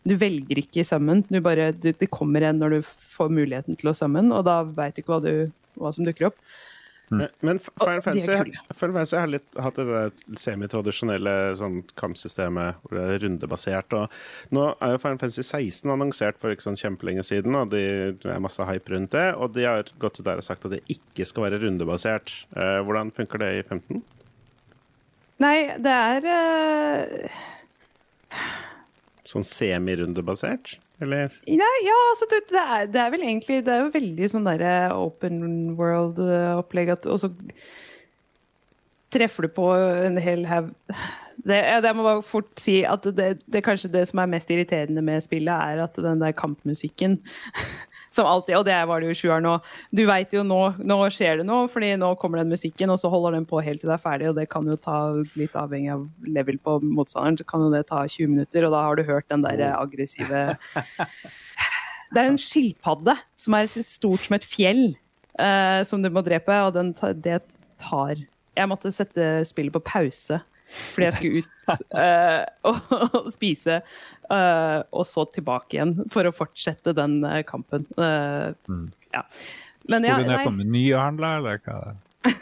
Du velger ikke summon, du bare, du, det kommer en når du får muligheten til å summon, og da veit du ikke hva, du, hva som dukker opp. Eh, Men F- Final Fantasy. Final Fantasy har litt, hatt det semitradisjonelle sånn, kampsystemet hvor det er rundebasert. Og nå er jo Final Fantasy 16 annonsert for ikke sånn kjempelenge siden, og det er masse hype rundt det. Og de har gått ut der og sagt at det ikke skal være rundebasert. Eh, hvordan funker det i 15? Nei, det er eh, Sånn semirundebasert? Eller? Nei, ja, altså det, det, er, det er vel egentlig Det er jo veldig sånn derre open world-opplegg at Og så treffer du på en hel haug det, det må bare fort si at det, det kanskje det som er mest irriterende med spillet, er at den der kampmusikken som alltid, og det var det jo i sjueren òg. Du veit jo nå, nå skjer det noe, fordi nå kommer den musikken, og så holder den på helt til det er ferdig, og det kan jo ta litt avhengig av level på motstanderen, så kan jo det ta 20 minutter, og da har du hørt den der aggressive Det er en skilpadde som er stort som et fjell, eh, som du må drepe, og den, det tar Jeg måtte sette spillet på pause fordi jeg skulle ut uh, og, og spise, uh, og så tilbake igjen for å fortsette den uh, kampen. Mm. ja. Men ja, Skulle du ned på Meny og eller hva?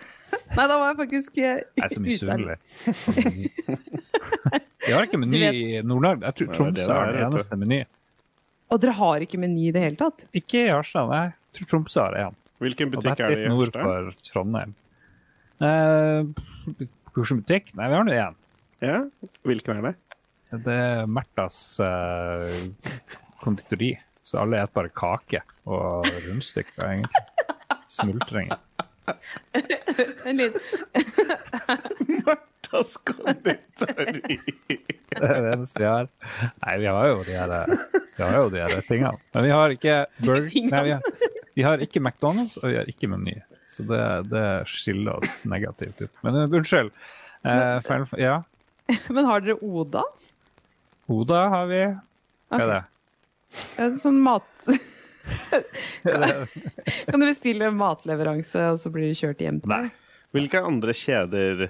nei, da var jeg faktisk eh, Jeg er så misunnelig. Vi har ikke Meny i Nord-Norge. Jeg tror Tromsø har det, eneste Meny. Og dere har ikke meny i det hele tatt? Ikke i Harstad, nei. Jeg tror Tromsø har en. Hvilken butikk er det i i nord Harstad? for Trondheim. Eh, Hvilken? Nei, vi har nå én. Ja, hvilken er det? det er Märthas uh, konditori. Så alle spiser bare kake og rundstykker, egentlig. Smultringer. En liten Martas konditori. Det er det eneste vi har. Nei, vi har jo de her, vi har jo de her tingene. Men vi har ikke Burger Nei, vi har, vi har ikke McDonald's, og vi har ikke Meny. Så det, det skiller oss negativt ut. Men uh, unnskyld. Uh, feil, ja. Men har dere Oda? Oda har vi. Hva er det? En sånn mat... kan du bestille matleveranse, og så blir du kjørt hjem til Nei. deg? Hvilke andre kjeder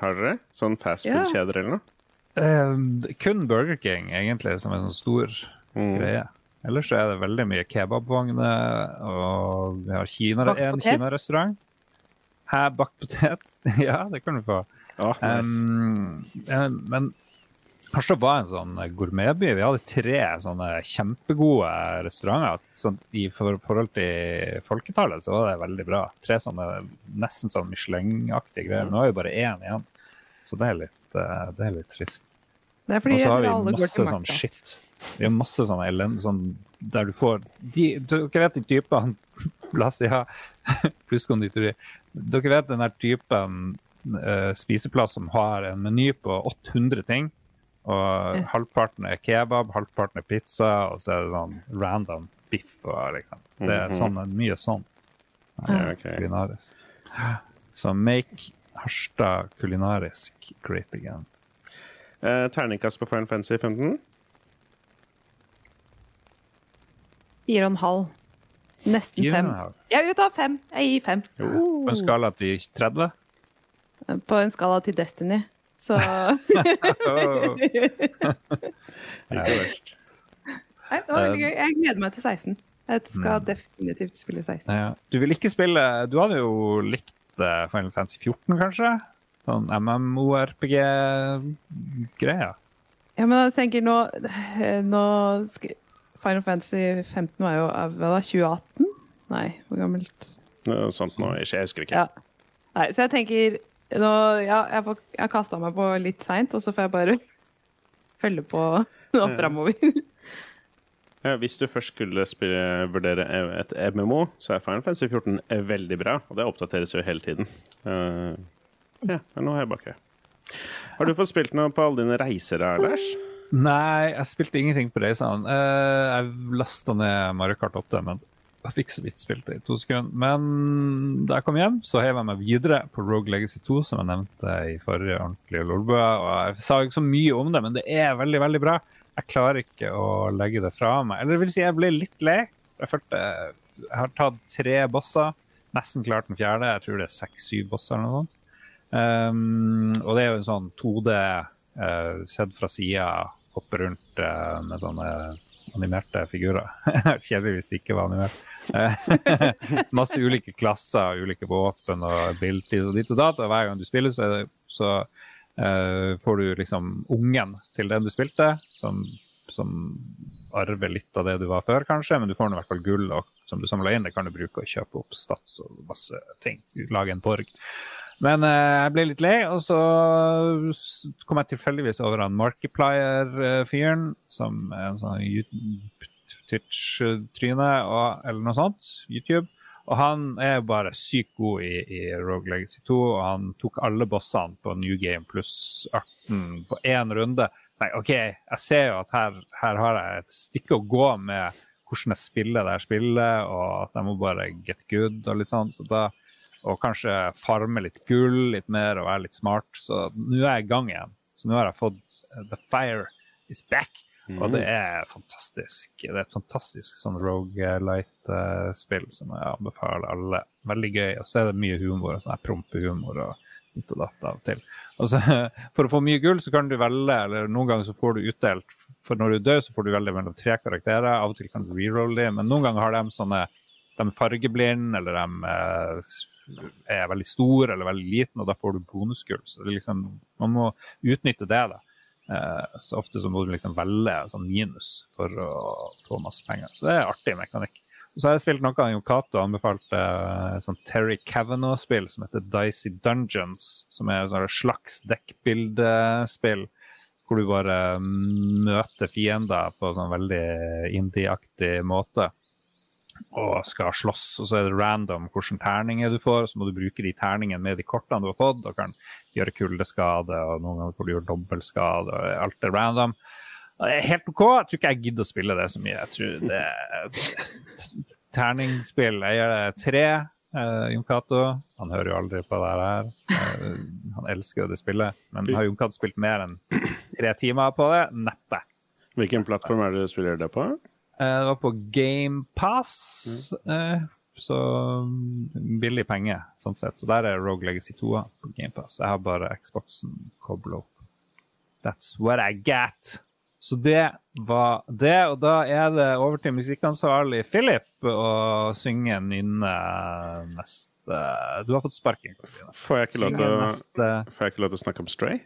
har dere? Sånn fastfood-kjeder eller noe? Uh, kun Burger King, egentlig, som er en sånn stor Mm. greie. Ellers så er det veldig mye kebabvogner, og vi har Kina, en kinarestaurant. Hæ, bakt potet. ja, det kan du få. Oh, nice. Um, eh, men Harstad var en sånn gourmetby. Vi hadde tre sånne kjempegode restauranter. Sånn, I forhold til folketallet så var det veldig bra. Tre sånne nesten sånn Michelin-aktige greier. Nå er jo bare én igjen, så det er litt, eh, det er litt trist. Det er Og så har vi masse sånn shit. Vi har masse sånn elend... Sånn, der du får de, Dere vet de typene Plass, ja. plusskonditori. Dere vet den der typen uh, spiseplass som har en meny på 800 ting. Og Ja. halvparten er kebab, halvparten er pizza, og så er det sånn random biff. Og liksom. Det er Mhm. sånn, mye sånn. Ja, okay. Så make Harstad kulinarisk great again. Eh, terningkast på Final Fantasy 15? Fire og en halv. Nesten Fire og fem. en. Jeg vil ta fem. Jeg gir fem. På en skala til 30? På en skala til Destiny. Så. Ikke verst. Nei, det var veldig gøy. Jeg gleder meg til 16. Jeg skal Mm. definitivt spille 16. Ja. Du vil ikke spille Du hadde jo likt eh, Final Fantasy 14, kanskje? Sånn MMORPG-greia. Ja, men jeg tenker nå, nå Final Fantasy 15 var jo hva da, 2018? Nei, hvor gammelt? Noe sånt nå, ikke, jeg husker ikke. Ja. Nei, så jeg tenker nå, ja, jeg, får, har kasta meg på litt seint, og så får jeg bare følge på nå Ja. framover. Ja, hvis du først skulle spille, vurdere et MMO, så er Final Fantasy 14 veldig bra, og det oppdateres jo hele tiden. Eh, ja, nå er jeg bak her. Har du fått spilt noe på alle dine reiser, Lars? Nei, jeg spilte ingenting på reisene. Eh, jeg lasta ned Mario Kart 8, men jeg fikk så vidt spilt det i to sekunder. Men da jeg kom hjem, så heiv jeg meg videre på Rogue Legacy 2, som jeg nevnte i forrige ordentlige Lolbua. Og jeg sa ikke så mye om det, men det er veldig, veldig bra. Jeg klarer ikke å legge det fra meg. Eller det vil si, jeg ble litt lei. Jeg følte jeg har tatt tre bosser. Nesten klart den fjerde. Jeg tror det er seks-syv bosser eller noe sånt. Um, og det er jo en sånn 2D uh, sett fra sida, hoppe rundt uh, med sånne animerte figurer. Kjedelig hvis det ikke var animert. Eh, Masse ulike klasser, ulike våpen og abilities og ditt og datt. Og hver gang du spiller, så, så uh, får du liksom ungen til den du spilte, som, som arver litt av det du var før, kanskje, men du får i hvert fall gull og, som du samler inn. Det kan du bruke og kjøpe opp stats og masse ting. Lage en borg. Men eh, jeg ble litt lei, og så kom jeg tilfeldigvis over han Markiplier-fyren, som er en sånn Twitch-tryne, eller noe sånt. YouTube. Og han er bare sykt god i, i Rogue Legacy 2, og han tok alle bossene på New Game pluss 18 på én runde. Nei, OK, jeg ser jo at her, her har jeg et stykke å gå med hvordan jeg spiller det her spiller, og at jeg må bare get good og litt sånn. Så da og kanskje farme litt gull litt mer og være litt smart. Så nå er jeg i gang igjen. Så nå har jeg fått eh, The Fire is back, og det er fantastisk. Det er et fantastisk sånn Rogue-light-spill som jeg anbefaler alle. Veldig gøy. Og så er det mye humor, sånn her prompehumor og ditt og datt av og til. Og så, for å få mye gull, så kan du velge, eller noen ganger så får du utdelt For når du dør, så får du velge mellom tre karakterer. Av og til kan du rerolle dem, men noen ganger har de sånne de er fargeblinde, eller de eh, er veldig store eller veldig liten, og da får du bonusgull. Så liksom, man må utnytte det. da. Eh, så ofte så må du liksom velge sånn minus for å få masse penger. Så det er artig mekanikk. Og så har jeg spilt noe av Jon Cato anbefalte uh, sånn Terry Kavanaugh-spill som heter Dicey Dungeons, som er et slags dekkbildespill hvor du bare møter fiender på en veldig indie-aktig måte. Og skal slåss, og så er det random hvilke terninger du får. og Så må du bruke de terningene med de kortene du har fått, og kan gjøre kuldeskade, og noen ganger får du gjøre dobbeltskade, og alt er random. Det er helt OK. Jeg tror ikke jeg gidder å spille det så mye. Jeg tror det er terningspill. Jeg gjør det tre. Uh, Jon Cato han hører jo aldri på det her. Uh, han elsker det spillet. Men har Jon Cato spilt mer enn tre timer på det? Neppe. Hvilken plattform er det du spiller det på? Uh, det var på GamePass. Mm. så mm, billig penge, sånn sett. Og der er Rogue Legacy 2 på GamePass. Jeg har bare Xboxen kobla opp. That's what I got. Så det var det, og da er det over til musikkansvarlig Philip å synge nynne neste Du har fått sparking. Får jeg ikke lov til, neste... å snakke om Stray?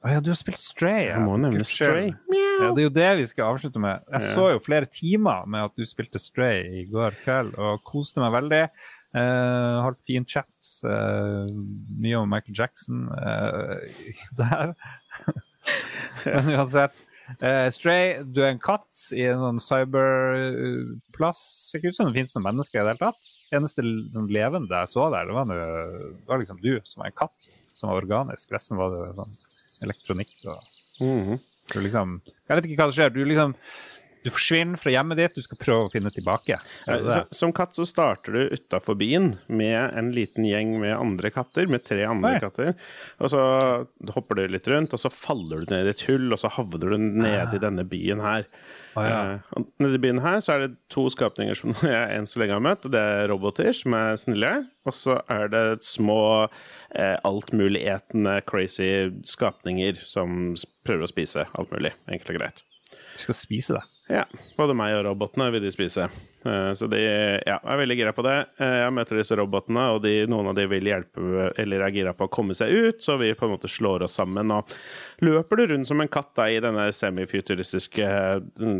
Å ja, du har spilt Stray. Ja. Jeg må nevne Stray. Ja, det er jo det vi skal avslutte med. Jeg så jo flere timer med at du spilte Stray i går kveld, og koste meg veldig. Uh, holdt fin chat. Uh, mye om Michael Jackson uh, der. Men uansett Uh, Stray, du er en katt i en sånn cyberplass. Ser ikke ut som det finnes noen mennesker i det hele tatt. Eneste levende jeg så der, det var, noe, det var liksom du som var en katt som var organisk. Resten var det sånn elektronikk og mm -hmm. Liksom, Jeg vet ikke hva som skjer. Du liksom du forsvinner fra hjemmet ditt, du skal prøve å finne tilbake. Som katt så starter du utafor byen med en liten gjeng med andre katter, med tre andre Oi. katter. Og så hopper du litt rundt, og så faller du ned i et hull, og så havner du nede i ah. denne byen her. Ah, ja. uh, nede i byen her så er det to skapninger som jeg enn så lenge har møtt, det er roboter som er snille. Og så er det små uh, altmulighetende crazy skapninger som prøver å spise alt mulig, enkelt og greit. De skal spise det? Ja. Både meg og robotene vil de spise. Uh, så de ja, er veldig gira på det. Uh, jeg møter disse robotene, og de, noen av de vil hjelpe eller er gira på å komme seg ut, så vi på en måte slår oss sammen. Og løper du rundt som en katt da, i denne semifuturistiske uh,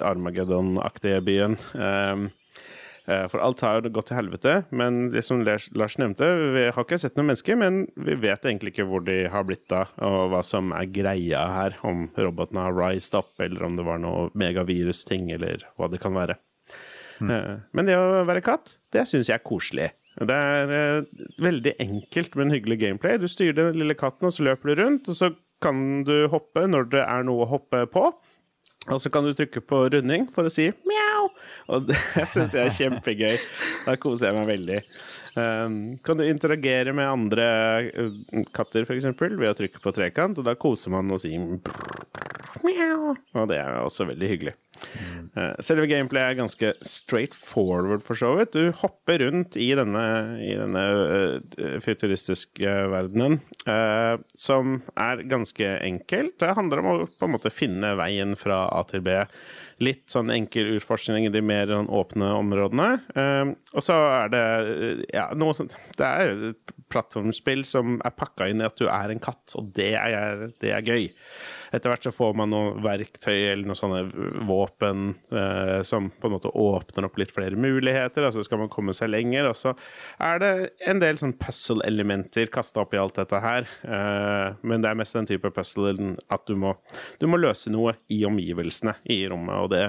Armageddon-aktige byen. Eh, for alt har gått til helvete. Men det som Lars nevnte, vi har ikke sett noen mennesker, men vi vet egentlig ikke hvor de har blitt av, og hva som er greia her. Om robotene har rised up, eller om det var noe megavirus-ting, eller hva det kan være. Mm. Men det å være katt, det syns jeg er koselig. Det er uh, veldig enkelt, men hyggelig gameplay. Du styrer den lille katten, og så løper du rundt, og så kan du hoppe når det er noe å hoppe på. Og så kan du trykke på runding for å si mjau. Og det syns jeg er kjempegøy. Da koser jeg meg veldig. Um, kan du interagere med andre uh, katter, f.eks., ved å trykke på trekant, og da koser man og sier mjau. Og det er også veldig hyggelig. Uh, selve gameplayet er ganske straight forward, for så vidt. Du hopper rundt i denne, i denne uh, futuristiske verdenen, som er ganske enkelt. Det handler om å på en måte finne veien fra A til B. Litt sånn enkel utforskning i de mer sånn åpne områdene. og så er det ja, noe sånt Det er et plattformspill som er pakka inn i at du er en katt, og det er, det er gøy. Etter hvert så får man noen verktøy eller noen sånne våpen eh, som på en måte åpner opp litt flere muligheter, og så skal man komme seg lenger. Og så er det en del sånn puzzle-elementer kasta opp i alt dette her. Eh, men det er mest den type puzzle at du må, du må løse noe i omgivelsene i rommet, og det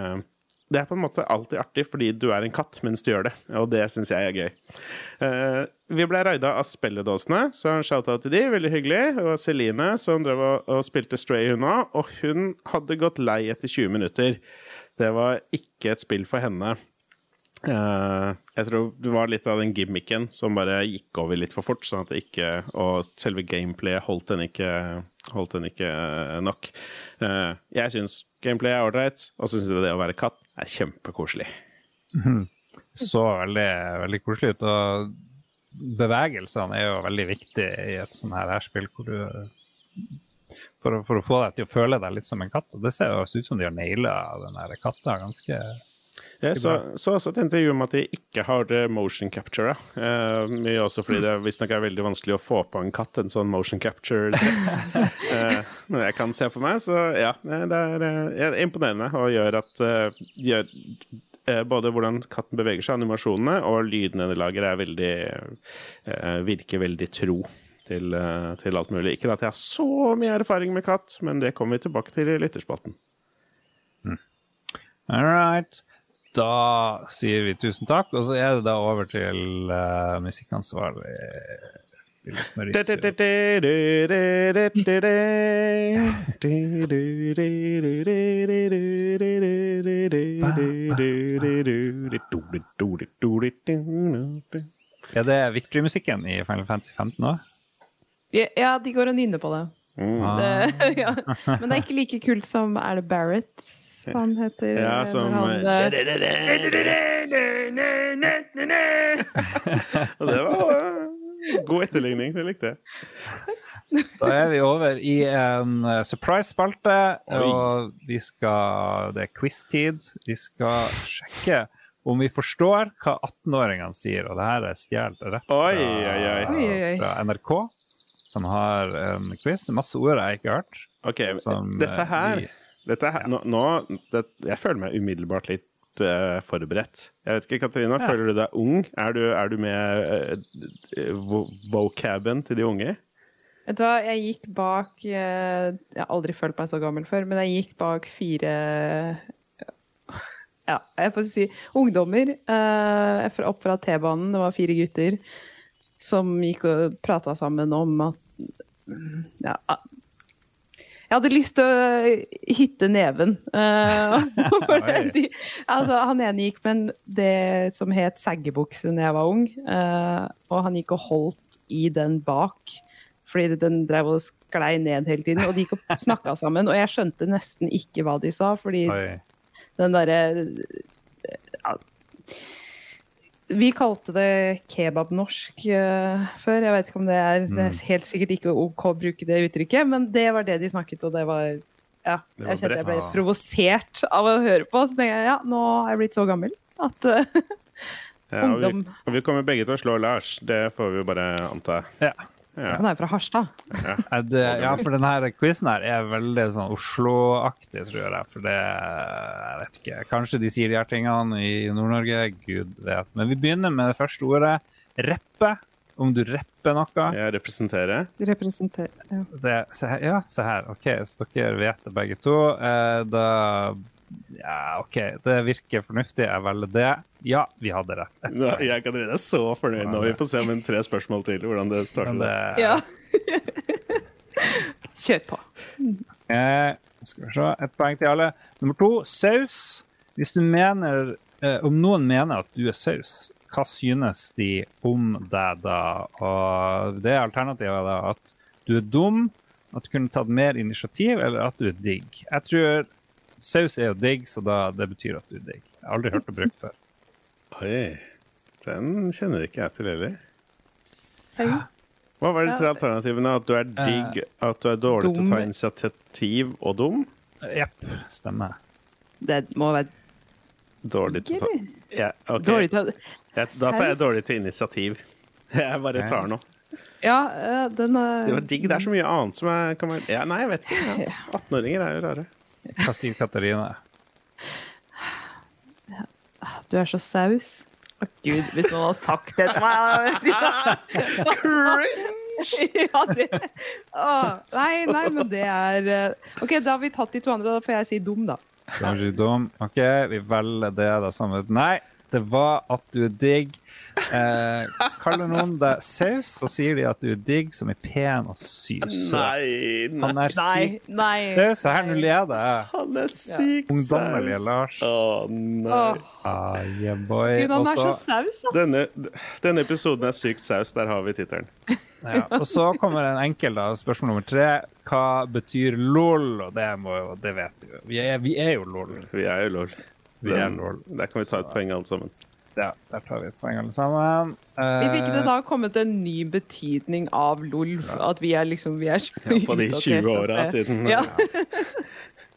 det er på en måte alltid artig fordi du er en katt mens du gjør det, og det syns jeg er gøy. Uh, vi ble raida av spelledåsene, så en shout-out til de, veldig hyggelig. Og Celine, som drev og, og spilte Stray, hun òg, og hun hadde gått lei etter 20 minutter. Det var ikke et spill for henne. Uh, jeg tror det var litt av den gimmicken som bare gikk over litt for fort. Sånn at det ikke, og selve gameplayet holdt den ikke, holdt den ikke nok. Uh, jeg syns gameplay er ålreit, og så syns det å være katt er kjempekoselig. Mm. Så veldig, veldig koselig ut. Og bevegelsene er jo veldig viktig i et sånt her spill hvor du for for å, få deg til å føle deg litt som en katt. Og det ser jo ut som de har naila den katta ganske jeg så, så også et intervju om at de ikke har motion capture. Uh, mye også fordi det visstnok er veldig vanskelig å få på en katt en sånn motion capture-dress. uh, jeg kan se for meg, så ja. Det er, er imponerende og gjør at uh, gjør, både hvordan katten beveger seg, animasjonene og lydene de lager, er veldig, virker veldig tro til, eh, til alt mulig. Ikke at jeg har så mye erfaring med katt, men det kommer vi tilbake til i lytterspalten. All right. Da sier vi tusen takk, og så er det da over til uh, musikkansvarlig. Er det Victory-musikken i Final Fantasy 15 òg? Ja, de går og nynner på det. Mm. Ah. det ja. Men det er ikke like kult som Er det Barrett han heter? Ja, som han, eh, det var eh, god etterligning. Det likte jeg. Da er vi over i en eh, surprise-spalte, og vi skal Det er quiz-tid. Vi skal sjekke om vi forstår hva 18-åringene sier, og det her er stjålet rett fra, fra NRK, som har en quiz. Masse ord jeg ikke har hørt. Ok, Som, dette eh, her, vi- dette her Nå, nå det, Jeg føler meg umiddelbart litt eh, forberedt. Jeg vet ikke, Katarina, Ja. føler du deg ung? Er du, er du med uh, vocaben til de unge? Vet du hva, jeg gikk bak Jeg har aldri følt meg så gammel før, men jeg gikk bak fire Ja, jeg får si ungdommer Uh, opp fra T-banen. Det var fire gutter som gikk og prata sammen om at ja, jeg hadde lyst til å hitte neven. eh, de, altså, han ene gikk med det som het saggebukse da jeg var ung, eh, og han gikk og holdt i den bak. Fordi den drev og sklei ned hele tiden, og de gikk og snakka sammen. Og jeg skjønte nesten ikke hva de sa, fordi Oi. den derre ja, Vi kalte det kebabnorsk uh, før. Jeg vet ikke om det er Det er helt sikkert ikke OK å bruke det uttrykket, men det var det de snakket, og det var Ja. Det var Jeg kjente jeg ble provosert av å høre på, så tenkte jeg ja, nå er jeg blitt så gammel at uh, Ja, og, vi, og vi kommer begge til å slå Lars. Det får vi jo bare anta. Ja. Ja. Han er fra Harstad. Ja. det, ja, for denne quizen her er veldig sånn Oslo-aktig, tror jeg. For det Jeg vet ikke. Kanskje de sier de her tingene i Nord-Norge. Gud vet. Men vi begynner med det første ordet. Reppe. Om du repper noe. Ja, representere. Representere, ja. Det, se her, ja, se her. OK, så dere vet det begge to. Eh, da Ja, OK. Det virker fornuftig. Jeg velger det. Ja, vi hadde rett. Nå, jeg kan er så fornøyd nå. Vi får se om en tre spørsmål til hvordan det starter. Det ja. Kjør på. Eh, skal vi se. Et poeng til alle. Nummer to, saus. Hvis du mener eh, Om noen mener at du er saus, hva synes de om deg da? Og det alternativet er da at du er dum, at du kunne tatt mer initiativ, eller at du er digg. Jeg tror saus er jo digg, så da, det betyr at du er digg. Jeg har aldri hørt det brukt før. Oi, den kjenner ikke jeg til heller. Hei. Hva var de tre alternativene? At du er digg, at du er dårlig til å ta initiativ og dum? Jepp, stemmer. Det må være Dårlig til å ta ja, okay. dårlig til Ja, Da tar jeg dårlig til initiativ. Jeg bare tar nå. Ja, eh, den er Det var digg. Det er så mye annet som er, kan man... ja, Nei, jeg vet ikke. Ja. 18-åringer er jo rare. Hva sier Katarina? Du er så saus. Å gud, hvis noen hadde sagt det til meg ja, det, å, Nei, nei, men det er eh, OK, da har vi tatt de to andre. Da får jeg si dum, da. Kanskje dum. OK, vi velger det da samme Nei, det var at du er digg. Eh, kaller noen deg saus, så sier de at du er digg som er pen og syk. Nei, nei. Han er Nei, syk. nei. Saus, her nå leder jeg. Han er syk Ungdommelige saus. Lars. Å, nei. Ah, yeah, boy. Gud, han er så saus, ass. Denne, denne episoden er Sykt saus. Der har vi tittelen. ja, og så kommer en enkel da, spørsmål nummer tre. Hva betyr lol? Og det, må det vet du jo. Vi er, vi er jo lol. Vi er jo lol. Vi er lol. Der kan vi ta et poeng alle sammen. Ja, der tar vi et poeng alle sammen. Hvis ikke det Eh, da har kommet en ny betydning av LOL, at vi er liksom vi er så Ja, på de 20 at åra siden. Ja.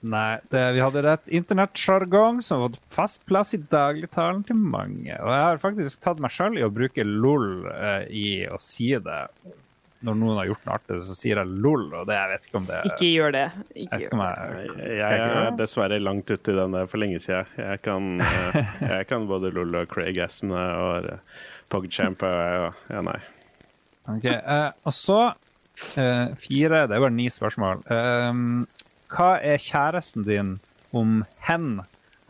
Nei, det, vi hadde rett internettsjargong som har fått fast plass i dagligtalen til mange. Og jeg har faktisk tatt meg sjøl i å bruke lol eh, i å si det. Når noen har gjort noe artig, så sier jeg lol, og det, jeg vet ikke om det Ikke gjør det. Ikke vet gjør det. jeg, Jeg, jeg jeg er dessverre langt ute i den der for lenge siden. Jeg kan, eh, jeg kan både LOL og Craig Asmne og eh, PogChamp og Ja, nei. Ok, uh, Og så uh, fire Det er bare ni spørsmål. Um, hva er kjæresten din om hen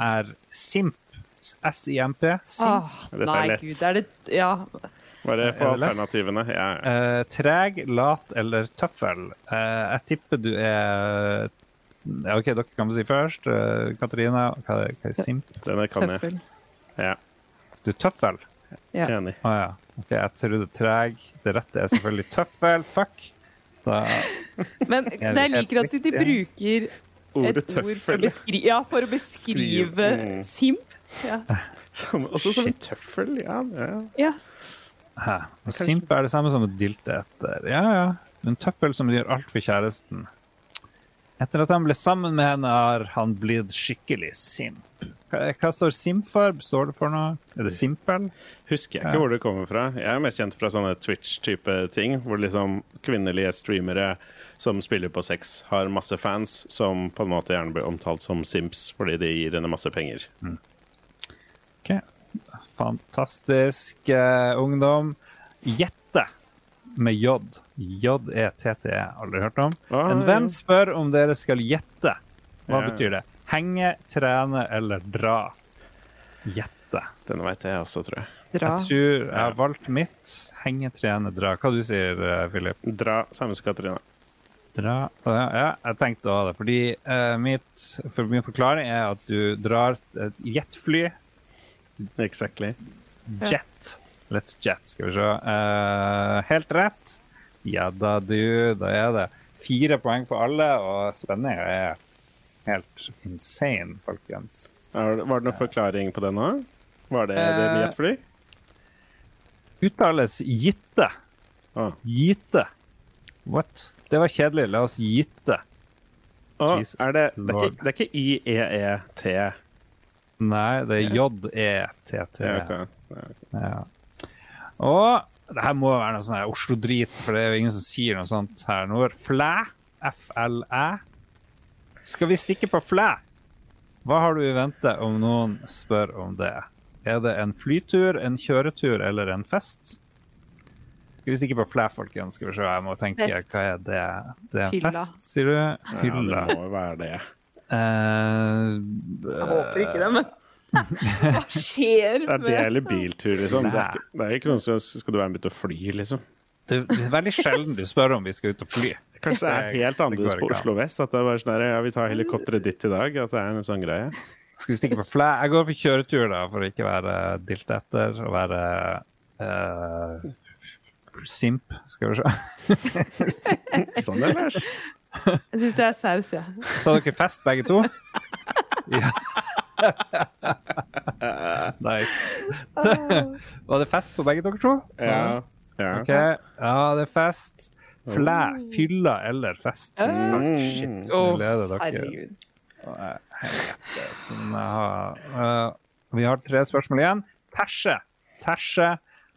er simp? S-I-M-P? Simp? Ah, er nei, gud. Er det Ja. Få Er det lett? alternativene. Ja, ja. Eh, treg, lat eller tøffel? Uh, jeg tipper du er ja, OK, dere kan få si først. Uh, Katarina, hva er, hva er simp? Denne kan jeg. Tøffel. Ja, Du er tøffel? Ja. enig. Å ja. Ok, jeg trodde treg. Det rette er selvfølgelig tøffel. Fuck. Da Men jeg, jeg liker at de, bruker Ordet et ord for å, tøffel. beskri ja, for å beskrive Skriv, mm. simp. Ja. Som- Også som en tøffel. Ja, ja. ja. Hæ? Simp er det samme som å dilte etter. Ja, ja. En tøffel som gjør alt for kjæresten. Etter at han ble sammen med henne, har han blitt skikkelig simp. Hva, hva står simp for? Står det for noe? Er det simpel? Husker jeg ikke hvor det kommer fra. Jeg er mest kjent fra sånne Twitch-type ting, hvor liksom kvinnelige streamere som spiller på sex, har masse fans som på en måte gjerne blir omtalt som simps fordi de gir henne masse penger. Ok. Fantastisk eh, ungdom. Jette med J. J-E-T-T-E. Aldri hørt om. Ah, En ja. venn spør om dere skal gjette. Hva Ja. betyr det? Henge, trene eller dra? Gjette. Denne veit jeg også, tror jeg. Dra. Jeg tror jeg har valgt mitt. Henge, trene, dra. Hva du sier du, Philip? Dra, samme som Katarina. Dra. Ja, ja, jeg tenkte å ha det. Fordi uh, mitt, for min forklaring er at du drar et jetfly. Exactly. Jet. Let's jet, skal vi se. Uh, helt rett. Ja da, du. Da er det fire poeng på alle, og spenninga er helt insane, folkens. Var det noen forklaring på det nå? Var det det Eh, med jetfly? Uttales gitte. Ah. Gite. What? Det var kjedelig. La oss gitte. Ah, Jesus er det, det, er ikke, det er ikke I-E-E-T? Nei, det er JETT. J-E-T-T. Ja. Og det her må være noe sånn Oslo-drit, for det er jo ingen som sier noe sånt her nord. Flæ. F-L-æ. Skal vi stikke på flæ? Hva har du i vente om noen spør om det? Er det en flytur, en kjøretur eller en fest? Skal vi stikke på flæ, folkens? Skal vi se, jeg må tenke, Fest. hva er det? Det er en Fylla. fest, sier du? Ja, det må jo være det. Eh, Jeg håper ikke det, men hva skjer Er det med eller biltur, liksom? Det er, ikke, det er ikke noe som Skal du være med ut og fly, liksom? det, det er veldig sjelden du spør om vi skal ut og fly. Kanskje det er helt annerledes på. Oslo vest? At det er bare sånn ja, vi tar helikopteret ditt i dag? At det er en sånn greie? Skal vi stikke på flæ? Jeg går for kjøretur, da, for å ikke være dilt etter og være uh, simp, skal vi se. Sånn ellers? Jeg syns det er saus, jeg. Sa dere fest, begge to? Ja. nice. Var det fest på begge dere to? Ja. ja. okay. ja, det er fest. Flæ, fylla eller fest? Mm. shit, så gleder leder dere. Herregud. Sånn, vi har tre spørsmål igjen. Terse. Terse.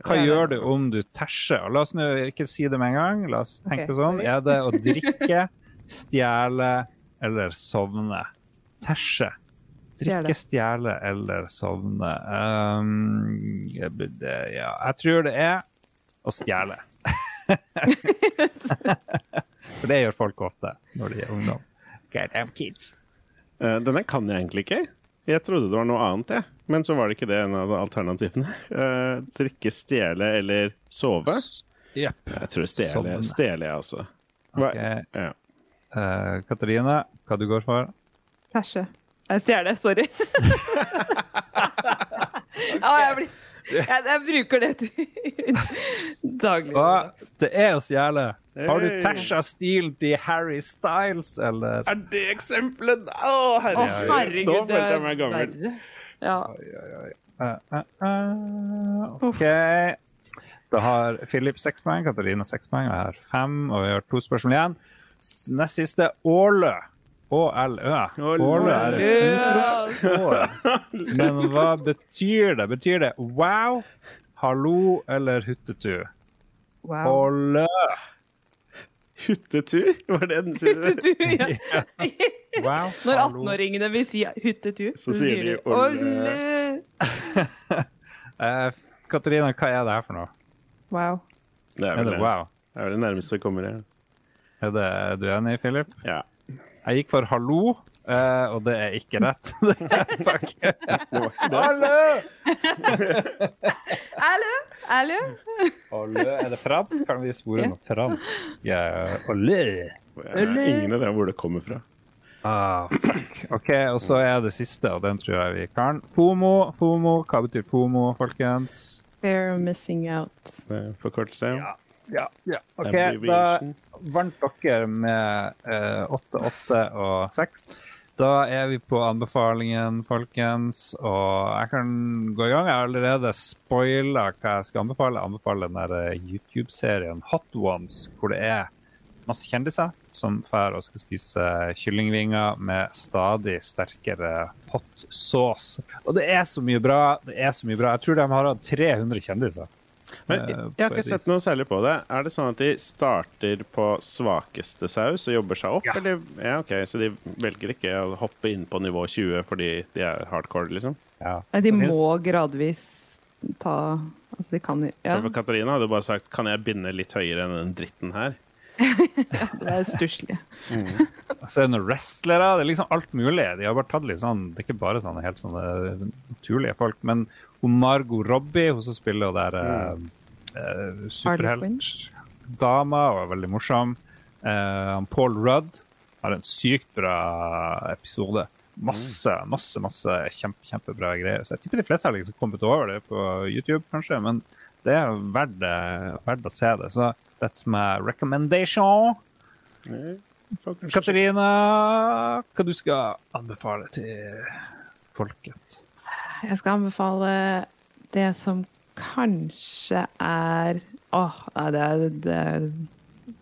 Hva Ja, gjør du om du terser? La oss nå ikke si det med en gang. La oss tenke okay. sånn. Er det å drikke, stjele eller sovne? Terse. Drikke, stjele eller sovne. Um, ja, jeg tror det er å stjele. For det gjør folk ofte når de er ungdom. Goddamn kids. Uh, Denne kan jeg egentlig ikke. Jeg trodde det var noe annet, jeg. Men så var det ikke det en av alternativene. Uh, drikke, stjele eller sove? Jepp. Jeg tror stjele, stjele jeg også. Hva? Ok. Ja. Eh, Katarina, hva du går for? Tæsje. Jeg stjeler, sorry. ja, jeg, blir, jeg, jeg bruker det til daglig. Hva? Det er å stjele. Har du tæsja stilen til Harry Styles, eller? Er det eksempelet? Å, Å, herregud. herregud, Nå følte jeg meg gammel. Ja. Uh, uh, uh, OK. Da har Philip seks poeng, Katarina seks poeng, og jeg har fem. Og vi har to spørsmål igjen. Nest siste Ålø. Å-L-Ø. Er et utropsord. Men hva betyr det? Betyr det wow, hallo eller huttetu? Wow. Ålø. Huttetu? Var det den siste? Huttetu, ja. Wow, Når 18-åringene vil si huttetu, Så sier de ålø. Eh, Katarina, hva er det her for noe? Wow. Det er Er vel det det. wow? Det er det nærmeste vi kommer. Ja. Er det, er du enig, Philip? Ja. Jeg gikk for hallo, eh, og det er ikke rett. Fuck. Altså. Hallo! Hallo! Hallo. Er det fransk? Kan vi spore noe fransk? Ja, hallo. Har ingen idé om hvor det kommer fra. Ah, fuck. OK, og så er det siste, og den tror jeg vi kan. FOMO. FOMO. Hva betyr FOMO, folkens? Fair of missing out. Forkortelse. Ja. Ja, ja. OK, da Vant dere med eh, 8, 8 og 6. Da er vi på anbefalingen, folkens. Og jeg kan gå i gang. Jeg har allerede spoila hva jeg skal anbefale. Jeg anbefaler den der eh, YouTube-serien Hot Ones, hvor det er masse kjendiser som drar og skal spise kyllingvinger med stadig sterkere hot sauce. Og det er så mye bra. Det er så mye bra. Jeg tror de har hatt 300 kjendiser. Men Eh, jeg har ikke sett noe særlig på det. Er det sånn at de starter på svakeste saus og jobber seg opp? Ja. Eller? Ja, ok, Så de velger ikke å hoppe inn på nivå 20 fordi de er hardcore, liksom? Ja. De må gradvis ta Altså, de kan ja, For Katarina hadde bare sagt Kan jeg binde litt høyere enn den dritten her? Det er stusslig. Så er det noen wrestlere, det er liksom alt mulig. De har bare tatt litt sånn, Det er ikke bare sånne helt sånne naturlige folk. Men hun Margot Robbie, hun som spiller der mm. Uh, superheltdama, og er veldig morsom. Uh, Paul Rudd har en sykt bra episode. Masse, masse masse kjempe, kjempebra greier. Så jeg tipper de fleste har liksom kommet over det på YouTube, kanskje. Men det er verdt, eh, verdt å se det. Så that's my recommendation. Eh, Katarina, hva du skal anbefale til folket? Jeg skal anbefale det som kanskje er Åh, nei, det er, det er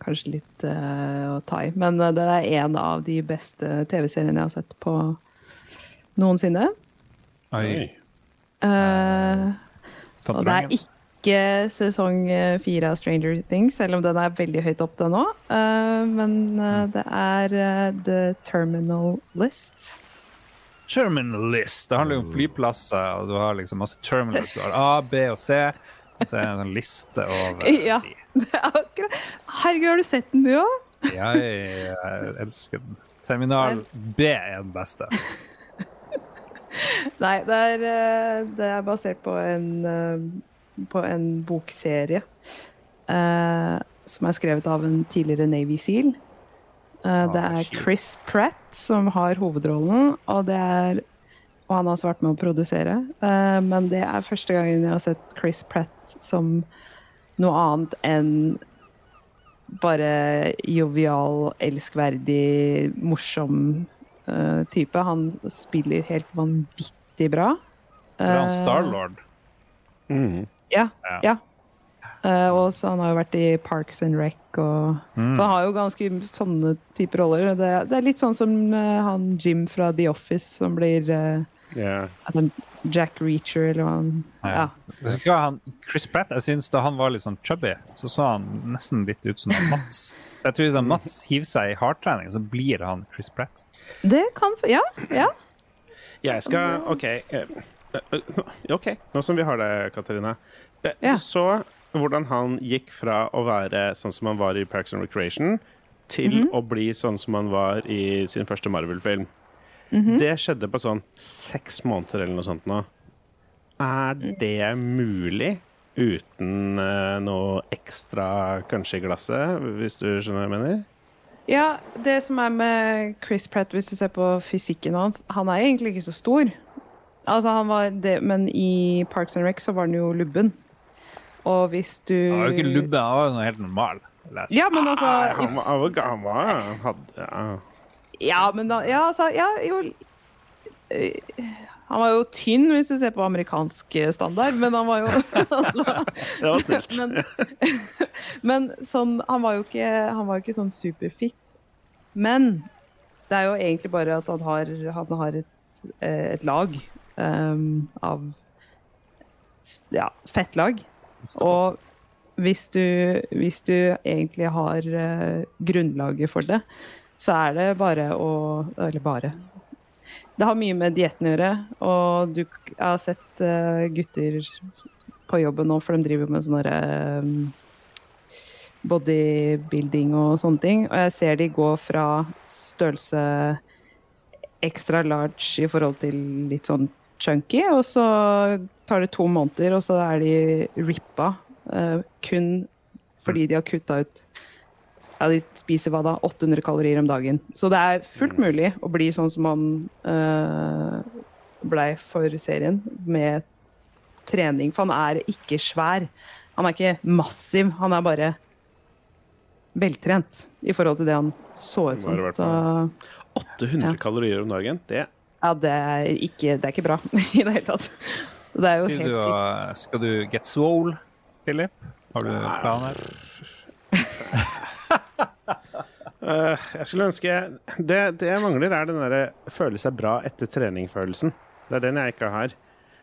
kanskje litt uh, å ta i. Men eh, det er en av de beste TV-seriene jeg har sett på noensinne. Oi. Uh, og det er ikke sesong eh, fire av Stranger Things, selv om den er veldig høyt opp den nå. Eh, men eh, det er The Terminal List. Terminal list. Det handler jo om flyplasser, og du har liksom masse terminals. Du har A, B og C. Og så er det en sånn liste over Ja. Det er akkurat Herregud, har du sett den, du òg? Jeg, jeg elsker den. Terminal B er den beste. Nei, det er, det er basert på en, på en bokserie uh, som er skrevet av en tidligere Navy Seal. Eh, det er. Chris Pratt som har hovedrollen, og det er og han har også vært med å produsere. Uh, men det er første gangen jeg har sett Chris Pratt som noe annet enn bare jovial, elskverdig, morsom uh, type. Han spiller helt vanvittig bra. Uh, er han Eh, Starlord. Mhm. Ja. Ja. Eh, og så han har jo vært i Parks and Rec og Mm. Så han har jo ganske sånne typer roller. Det, det er litt sånn som uh, han Jim fra The Office som blir uh, Ja. altså Jack Reacher eller hva han Ja. Ja. Han, Chris Pratt, jeg synes Da han var litt sånn chubby, så så han nesten litt ut som Mats. Så jeg tror hvis han Mats hiver seg i hardtrening, så blir han Chris Pratt. Det kan Ja. ja. Jeg skal OK. Eh, eh, OK, nå som vi har det, Katarina. Eh, Ja. Så hvordan han gikk fra å være sånn som han var i Parks and Recreation, til Mhm. å bli sånn som han var i sin første Marvel-film. Mhm. Det skjedde på sånn seks måneder eller noe sånt nå. Er det mulig uten noe ekstra kanskje i glasset, hvis du skjønner hva jeg mener? Ja, det som er med Chris Pratt, hvis du ser på fysikken hans Han er egentlig ikke så stor. Altså, han var det, men i Parks and Rec så var han jo lubben. Og hvis du Han var jo ikke lubben, han var jo helt normal. leser. Ja, men altså ah, han var, han var, han var han hadde, ja. Ja, men da Ja, altså, ja, jo eh, Han var jo tynn, hvis du ser på amerikansk standard, men han var jo altså, Det var snilt. men, men sånn Han var jo ikke, han var ikke sånn superfit. Men det er jo egentlig bare at han har, han har et, eh, et lag ehm, av ja, fettlag. Og hvis du, hvis du egentlig har uh, grunnlaget for det, så er det bare å Eller bare. Det har mye med dietten å gjøre. Og du, jeg har sett uh, gutter på jobben nå, for de driver med sånne um, bodybuilding og sånne ting. Og jeg ser de gå fra størrelse extra large i forhold til litt sånn chunky, og så tar det to måneder, og så er de rippa Uh, kun fordi de har kutta ut ja, De spiser hva da? 800 kalorier om dagen. Så det er fullt mulig å bli sånn som han uh, blei for serien, med trening. For han er ikke svær. Han er ikke massiv. Han er bare veltrent i forhold til det han så ut som. Så 800 Ja. kalorier om dagen, det ja, det er ikke, det er ikke bra i det hele tatt. Det er jo Skal helt sykt. uh, skal du get swole, Philip? Har du planer? Uh, Jeg skulle ønske Det, det jeg mangler, er den derre føle seg bra etter trening-følelsen. Det er den jeg ikke har.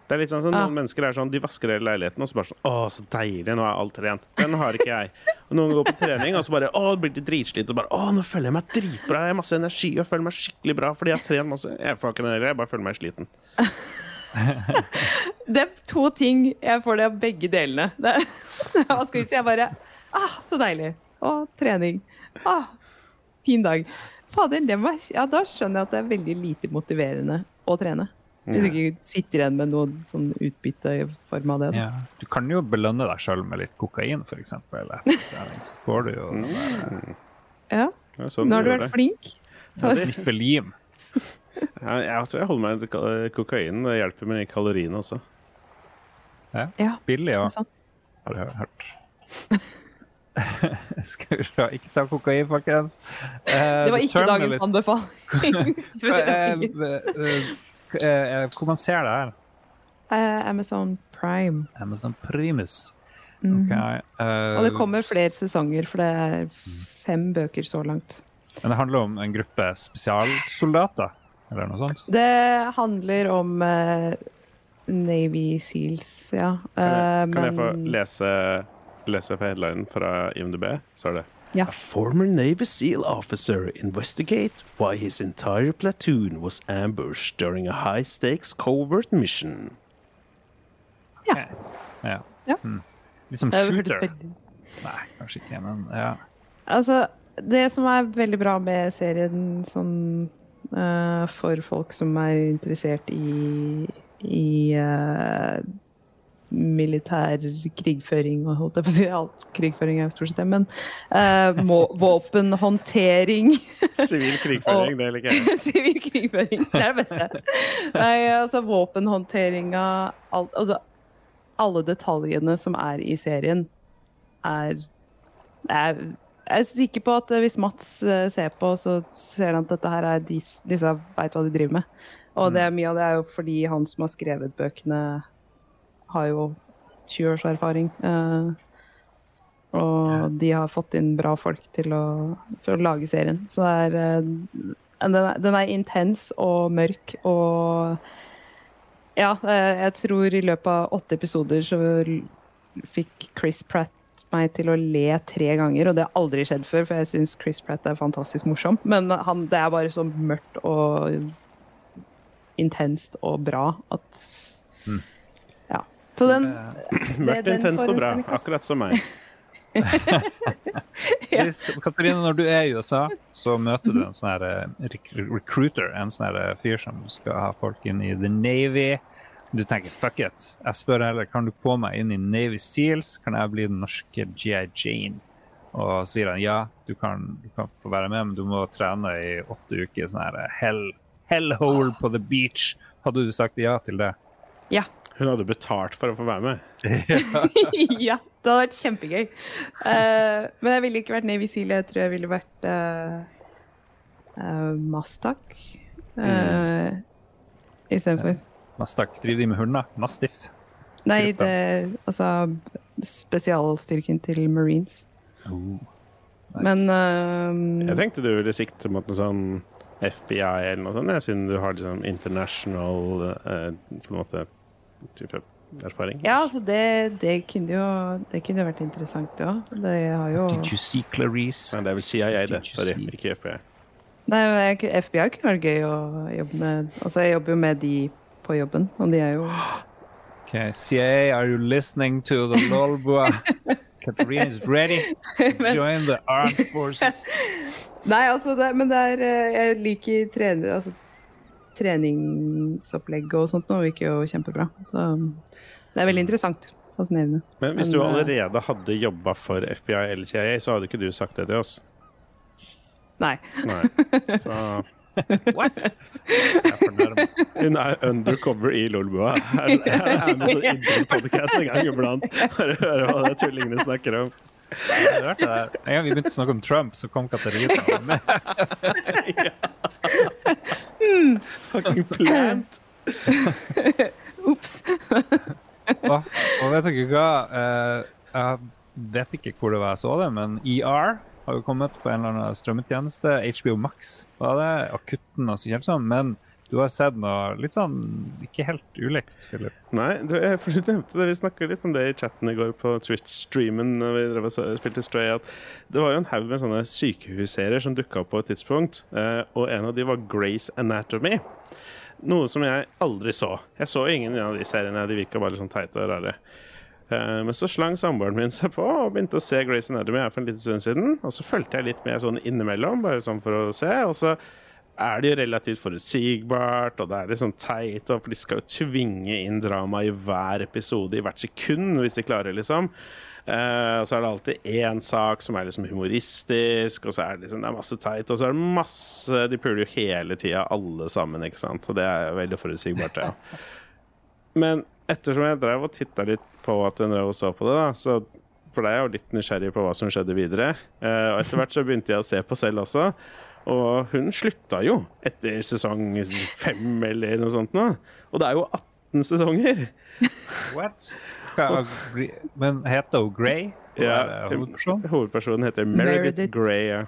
Det er litt sånn som Ja. Noen mennesker er sånn, de vasker hele leiligheten og så bare sånn Å, så deilig, nå er alt rent. Den har ikke jeg. Og Noen går på trening og så bare Å, blir de dritslitt og bare Å, nå føler jeg meg dritbra, jeg har masse energi og føler meg skikkelig bra fordi jeg har trent masse. Jeg får ikke det jeg bare føler meg sliten. Det er to ting jeg får det av begge delene. Det, hva skal vi si? Jeg bare ah, Så deilig. Å, trening. Ah, fin dag. Fader, ja, da skjønner jeg at det er veldig lite motiverende å trene. Hvis du ikke sitter igjen med noe sånn utbytte i form av det. Ja. Du kan jo belønne deg sjøl med litt kokain, f.eks. Så får du jo den der, Ja. Ja, sånn Nå har du vært flink. sniffe lim. Jeg tror jeg holder meg til ka- kokain. Det hjelper med kaloriene også. Ja, Billig det er òg, sant. har jeg hørt. Skal vi se, ikke ta kokain, folkens. Eh, Det var ikke dagens anbefaling. Eh, eh, Hvor man ser det her? Uh, Amazon Prime. Amazon Primus. Mm. Ok, Uh, Og det kommer flere sesonger, for det er fem bøker så langt. Men det handler om en gruppe spesialsoldater, eller noe sånt? Det handler om uh, Navy Seals, ja. Kan jeg, Eh, kan jeg få lese, lese fra IMDb? Så er det Ja. A former Navy SEAL officer investigate why his entire platoon was ambushed during a high-stakes covert mission. Ja. ja. Ja. Hmm. Litt som shooter. Nei, kanskje ikke, men ja. Altså, det som er veldig bra med serien sånn uh, for folk som er interessert i, i eh, militær krigføring og holdt jeg på å si alt krigføring er jo stort sett det, men uh, må, våpenhåndtering Sivil krigføring, det liker jeg. Sivil krigføring, det er det beste. Nei, altså våpenhåndteringa alt, Altså alle detaljene som er i serien, er Jeg er sikker på at hvis Mats eh, ser på, så ser han at dette her er de, disse veit hva de driver med. Og det, mye av det er jo fordi han som har skrevet bøkene, har jo 20 års erfaring. eh, og de har fått inn bra folk til å, for å lage serien. Så er, eh, den, er, den er intens og mørk og Ja, eh, jeg tror i løpet av åtte episoder så fikk Chris Pratt meg til å le tre ganger, og det har aldri skjedd før, for jeg syns Chris Pratt er fantastisk morsom. Men han, det er bare så mørkt og intenst og bra at Mm. Så den Eh, Mørkt, intenst og bra. Akkurat som meg. Ja. Katarina, når du er i USA, så møter du en sånn her eh, rec recruiter, en sånn her eh, fyr som skal ha folk inn i The Navy. Du tenker fuck it. Jeg spør heller kan du få meg inn i Navy Seals, kan jeg bli den norske GI Jane? Og sier han ja, du kan, du kan få være med, men du må trene i åtte uker. sånn her hell, hellhole på the beach. Hadde du sagt ja til det? Ja. Hun hadde betalt for å få være med. ja, det hadde vært kjempegøy. Uh, men jeg ville ikke vært Navy Seal. Jeg tror jeg ville vært uh, Mastak uh, istedenfor. Mastak, driver de med hunder? Mastiff? Nei, det Altså spesialstyrken til Marines. Oh, nice. Men uh, Jeg tenkte du ville sikte mot noe sånn FBI eller noe sånt, siden du har liksom international uh, på en måte type erfaring. ja, altså det, det kunne jo Det kunne jo vært interessant, det òg. Det har jo Did you see Clarice? Men det er vel CIA, det. Sorry, see- ikke FBI. Nei, men FBI kunne vært gøy å jobbe med. Altså, jeg jobber jo med de på jobben, og de er jo Okay, CIA, are you listening to the Lolbua? Katarina is ready to join the armed forces. Nei, altså, det, men det er eh, Jeg liker trener, altså, treningsopplegget og sånt nå virker jo kjempebra. Så det er veldig interessant. Fascinerende. Men hvis du eh, allerede hadde jobba for FBI eller CIA, så hadde ikke du sagt det til oss. Nei. Nei. Så What? Hun er undercover i Lolbua. Her her er med sånn idrettspodkast en gang iblant. Bare høre hva det tullingene snakker om. En gang vi begynte å snakke om Trump, så kom Katarina. Men Fucking plant. Ops. Og, og vet dere hva? Eh, jeg vet ikke hvor det var jeg så det, men ER har jo kommet på en eller annen strømmetjeneste. HBO Max var det. Akutten og så kjent sånn. Men du har sett noe litt sånn ikke helt ulikt, Philip. Nei, du, jeg- for du nevnte det. Vi snakka litt om det i chatten i går på Twitch-streamen. når vi drev og spilte Stray, at Det var jo en haug med sånne sykehusserier som dukka opp på et tidspunkt. eh, Og en av de var Grace Anatomy. Noe som jeg aldri så. Jeg så ingen av de seriene. De virka bare sånn teite og rare. Eh, Men så slang samboeren min seg på og begynte å se Grace Anatomy her for en liten stund siden. Og så fulgte jeg litt med sånn innimellom, bare sånn for å se. Og så er det jo relativt forutsigbart, og det er litt sånn teit, for de skal jo tvinge inn drama i hver episode, i hvert sekund, hvis de klarer, liksom. Uh, og så er det alltid én sak som er liksom humoristisk, og så er det liksom det er masse teit, og så er det masse De puler jo hele tida, alle sammen, ikke sant, og det er veldig forutsigbart, ja. Men ettersom jeg drev og titta litt på at hun drev og så på det, da, så ble jeg jo litt nysgjerrig på hva som skjedde videre. Uh, og etter hvert så begynte jeg å se på selv også. Og hun slutta jo etter sesong fem eller noe sånt nå. Og det er jo 18 sesonger! What? Men heter hun Grey? Ja, er? Hovedpersonen heter Meredith, Meredith. Grey. Ja.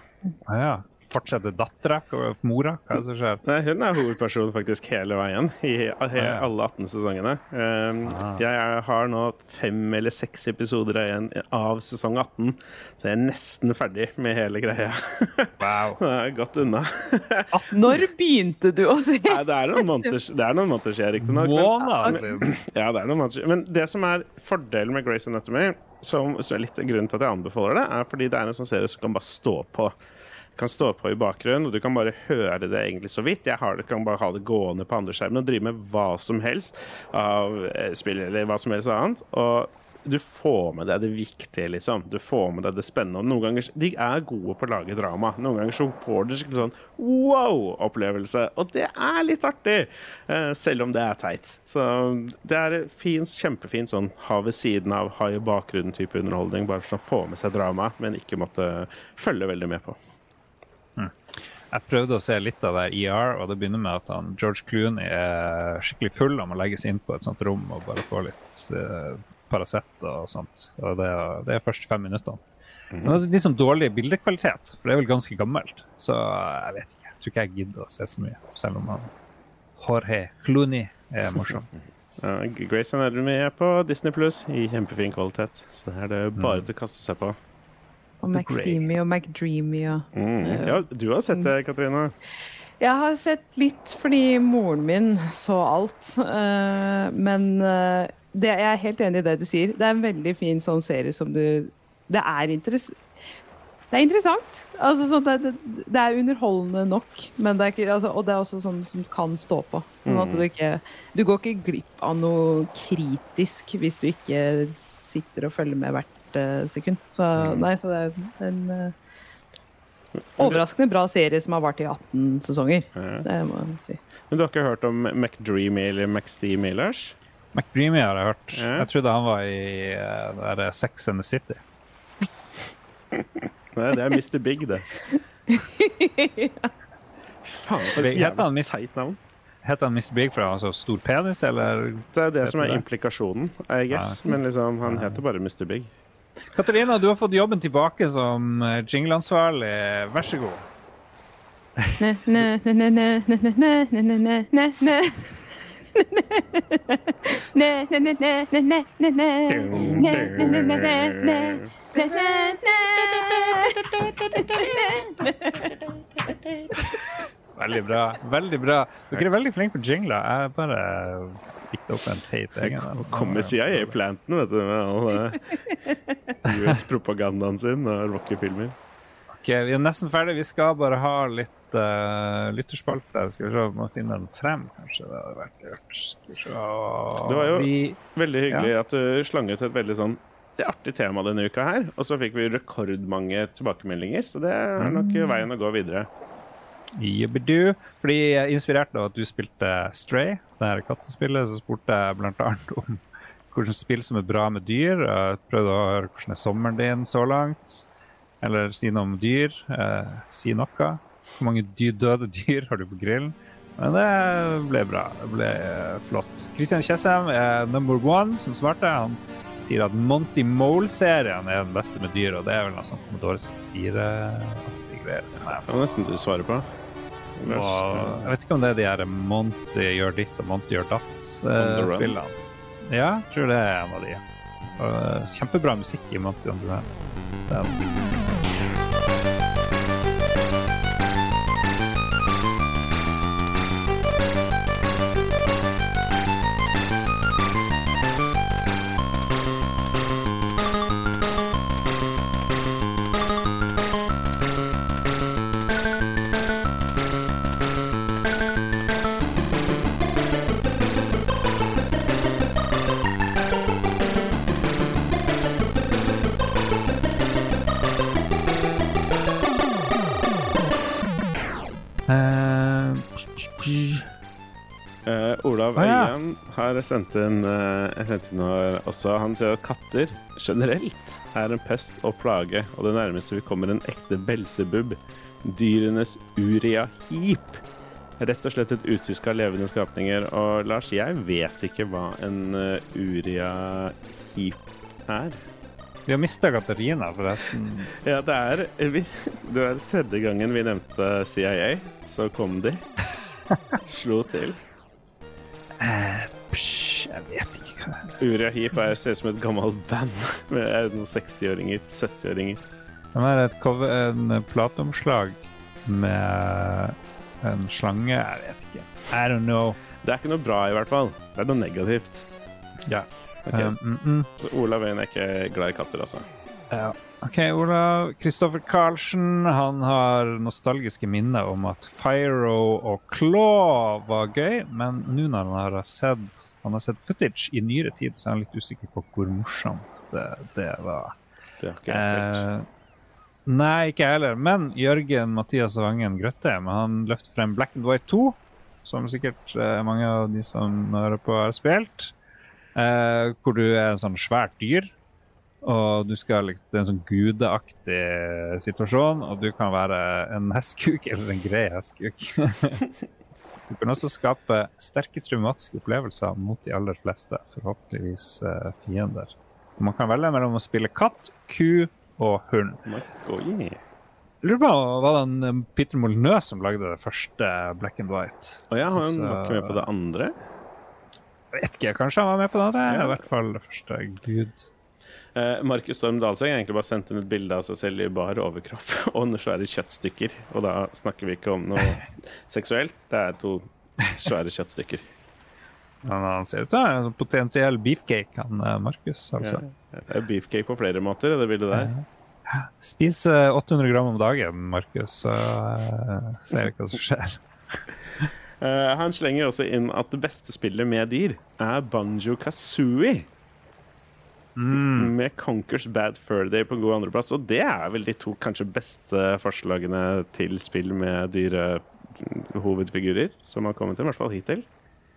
Ah, ja. Fortsetter dattera? Mora? Hva er det som skjer? Nei, hun er hovedpersonen faktisk hele veien i alle 18 sesongene. Um, Ah. Jeg har nå fem eller seks episoder igjen av sesong 18, så jeg er nesten ferdig med hele greia. Wow. Det er godt unna. Når begynte du å si Nei, det er noen måneder, det er noen måneder siden, riktignok. Ja, det er noen måneder. Men det som er fordelen med Grace Anatomy, som, som er litt grunnen til at jeg anbefaler det, er fordi det er en sånn serie som kan bare stå på. Kan stå på i bakgrunnen, og du kan bare høre det egentlig så vidt. Jeg det, kan bare ha det gående på andre skjermen og drive med hva som helst av eh, spill eller hva som helst annet. Og du får med deg det viktige, liksom. Du får med deg det spennende. Og noen ganger, De er gode på å lage drama. Noen ganger så får du skikkelig sånn wow-opplevelse. Og det er litt artig, eh, selv om det er teit. Så det er fin, kjempefint sånn ha ved siden av, ha i bakgrunnen-type underholdning. Bare for å få med seg drama, men ikke måtte følge veldig med på. Jeg prøvde å se litt av det ER, og det begynner med at han, George Clooney er skikkelig full og må legges inn på et sånt rom og bare få litt uh, Paracet og sånt. Og det, er- det er først fem minutter. Men det er litt sånn dårlig bildekvalitet, for det er vel ganske gammelt. Så jeg vet ikke. Jeg tror ikke jeg gidder å se så mye, selv om han Jorge Clooney er morsom. Ja, Grace Anatomy er på Disney Pluss i kjempefin kvalitet, så det er det bare til å kaste seg på. Og McSteamy og McDreamy og Mm. Ja, du har sett det, Katrine. Jeg har sett litt fordi moren min så alt. Uh, men uh, det, jeg er helt enig i det du sier. Det er en veldig fin sånn serie som du Det er interess det er interessant. Altså, sånn, det, det, det er underholdende nok, men det er ikke, altså, og det er også sånn som kan stå på. Sånn at Mm. du ikke Du går ikke glipp av noe kritisk hvis du ikke sitter og følger med hvert eh, sekund. Så Mm. nei, så det er en uh, overraskende bra serie som har vart i 18 sesonger. Ja. Det må jeg si. Men du har ikke hørt om McDreamy eller McSteamy, Lars? McDreamy har jeg hørt. Ja. Jeg trodde han var i uh, der Sex and the City. Nei, det er Mr. Big, det. Faen, så jævlig teit navn. Heter han Miss Big fordi han har så stor penis, eller? Det er det som er det? implikasjonen, I guess. Men liksom, han heter bare Mr. Big. Katarina, du har fått jobben tilbake som eh, jingleansvarlig. Vær så god. Veldig bra. Veldig bra. Dere er veldig flinke på jingler. Jeg bare dikte opp en feit egen en. Kom med CIA-planten, vet du, med all eh, US-propagandaen sin og rockefilmer. Ok, Vi er nesten ferdig. Vi skal bare ha litt uh, lytterspalte. Skal vi se om vi finner den frem, kanskje. Det hadde vært lurt. Det var jo- vi, Veldig hyggelig at du slang ut et veldig sånn det er artig tema denne uka her. Og så fikk vi rekordmange tilbakemeldinger, så det er nok veien å gå videre. Jibbedu. Fordi inspirerte inspirert av at du spilte Stray, det her kattespillet, så spurte jeg annet om hvilke spill som er bra med dyr. Jeg prøvde å høre hvordan er sommeren din så langt. Eller si noe om dyr. Eh, si noe. Hvor mange dyr, døde dyr har du på grillen? Men det ble bra. Det ble eh, flott. Christian Tjessem er number one som svarte. Han sier at Monty Mole-serien er den beste med dyr, og det er vel noe sånt Commodore 64-aktig greier. er Det var nesten du svarer på. Og jeg vet ikke om det er de her Monty gjør ditt og Monty gjør datt-spillene. ja, jeg tror det er en av de. Uh, kjempebra musikk i Monty on the Run. Olav ja. Øyen har sendt inn, sendt inn også. Han sier at katter generelt er en pest og plage, og det nærmeste vi kommer en ekte belsebub. Dyrenes uria-hip. Rett og slett et uttysk av levende skapninger. Og Lars, jeg vet ikke hva en uh, uria-hip er. vi har mista Katarina, forresten. Ja, det er vi, Det er tredje gangen vi nevnte CIA, så kom de. Slo til. Eh, psj, jeg vet ikke hva det er. Uria Heap er, ser ut som et gammelt band med er det noen 60-åringer, 70-åringer. Det er et cover, en plateomslag med en slange. Jeg vet ikke. I don't know. Det er ikke noe bra, i hvert fall. Det er noe negativt. Ja. Okay. Um, mm, mm. så Olav Øyen er ikke glad i katter, altså. Ja. OK, Olav. Kristoffer Karlsen han har nostalgiske minner om at Fyro og Claw var gøy, men nå når han har sett, han har sett footage i nyere tid, så er han litt usikker på hvor morsomt det, det var. Det har ikke jeg spilt. Eh, nei, ikke jeg heller. Men Jørgen Mathias Vangen Grøttheim han løfter frem Black and White 2, som sikkert eh, mange av de som hører på, har spilt. Eh, hvor du er en sånn svært dyr, og du skal liksom, det er en sånn gudeaktig situasjon, og du kan være en hestkuk eller en grei hestkuk. du kan også skape sterke traumatiske opplevelser mot de aller fleste, forhåpentligvis eh, fiender. Og man kan velge mellom å spille katt, ku og hund. Jeg lurer på, Var det en Peter Molyneux som lagde det første Black and White? Og jeg har han nok med på det andre. Jeg vet ikke, Kanskje han var med på det? andre? Ja. I hvert fall det første. Gud. Eh, Markus Storm Dalseng har egentlig bare sendt inn et bilde av seg selv i bar overkropp og noen svære kjøttstykker. Og da snakker vi ikke om noe seksuelt, det er to svære kjøttstykker. Han, han ser ut til å ha en potensiell beefcake, han eh, Markus. Altså. Ja, det er beefcake på flere måter, det bildet der. Spis eh, 800 gram om dagen, Markus, så uh, ser vi hva som skjer. Eh, han slenger også inn at det beste spillet med dyr er Banjo Kazooie. Med Conkers Bad Fur Day på god andreplass. Og det er vel de to kanskje beste forslagene til spill med dyre hovedfigurer som har kommet til, i hvert fall hittil.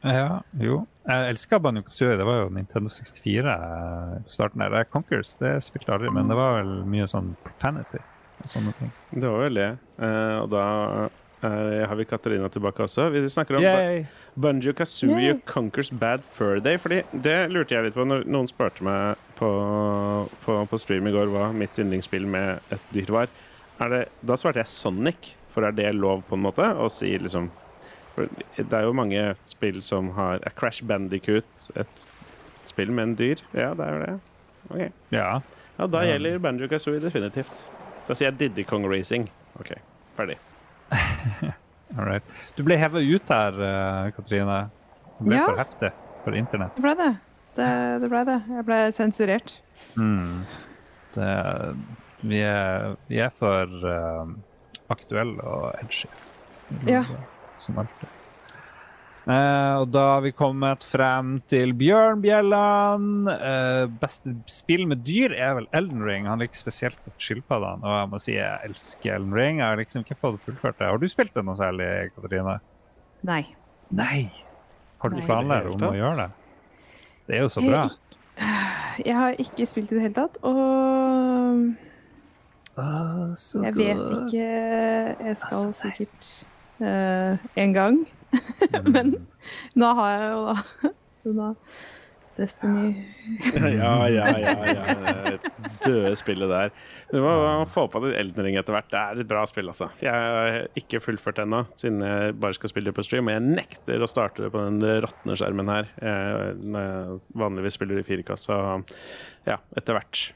Ja, jo. Jeg elsker Banjo Kazooie. Det var jo Nintendo 64 eh, på starten der. Conkers det spilte aldri, men det var vel mye sånn profanity og sånne ting. Det var vel det. Eh, og da eh, har vi Katarina tilbake også. Vi snakker om Yay! Banjo Kazooie Yay. Conkers Bad Fur Day. Fordi det lurte jeg litt på når noen spurte meg på, på, på stream i går hva mitt yndlingsspill med et dyr var. Er det, da svarte jeg Sonic, for er det lov på en måte å si liksom for Det er jo mange spill som har A Crash Bandicoot, et spill med en dyr. Ja, det er jo det. Ok. Ja. Ja, da gjelder Banjo Kazooie definitivt. Da sier jeg Diddy Kong Racing. OK, ferdig. All right. Du ble hevet ut her, eh, Katrine. Du ble Ja. for heftig. for internett. Det ble det. Det, det ble det. Jeg ble sensurert. Mm. Det, vi, er, vi er for uh, aktuelle og edgy. Ja. Som alltid. Eh, og da har vi kommet frem til Bjørn Bjelland. Uh, beste spill med dyr er vel Elden Ring. Han liker spesielt godt skilpaddene. Og jeg må si jeg elsker Elden Ring. Jeg har liksom ikke fått fullført det. Har du spilt det noe særlig, Katrine? Nei. Nei. Har du planer om å gjøre det? Det er jo så bra. Jeg har ikke spilt i det hele tatt, og Ah, jeg vet ikke Jeg skal Ah, nice. sikkert uh, en gang. Men nå har jeg jo da da Destiny Ja, ja, ja. ja. Døde spillet der. Du må få på deg Elden Ring etter hvert. Det er et bra spill, altså. Jeg har ikke fullført ennå, siden jeg bare skal spille det på stream. Og jeg nekter å starte det på den råtne skjermen her, eh, jeg vanligvis spiller i 4K. Så ja, etter hvert.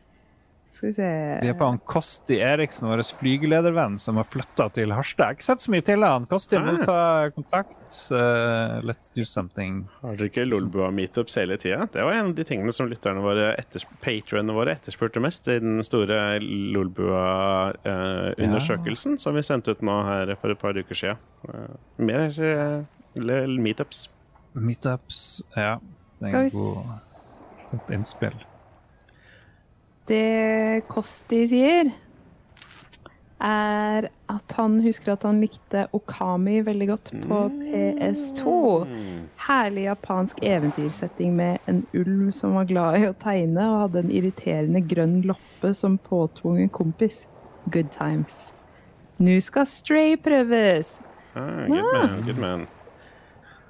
Skal vi se Vi er på han Kosti Eriksen, vår flygeledervenn, som har flytta til Harstad. Jeg har ikke sett så mye til han. Kosti, må ta kontakt. Uh, let's do something. Har dere ikke Lolbua-meetups hele tida? Det var en av de tingene som lytterne våre, etters patronene våre, etterspurte mest i den store Lolbua-undersøkelsen som vi sendte ut nå her for et par uker siden. Uh, mer eh, meetups. Meetups. Ja, det er en et god, godt innspill. Det Kosti sier, er at han husker at han likte Okami veldig godt på PS2. Herlig japansk eventyrsetting med en ulv som var glad i å tegne og hadde en irriterende grønn loppe som påtvungen kompis. Good times. Nå skal Stray prøves. Ah, good man, good man.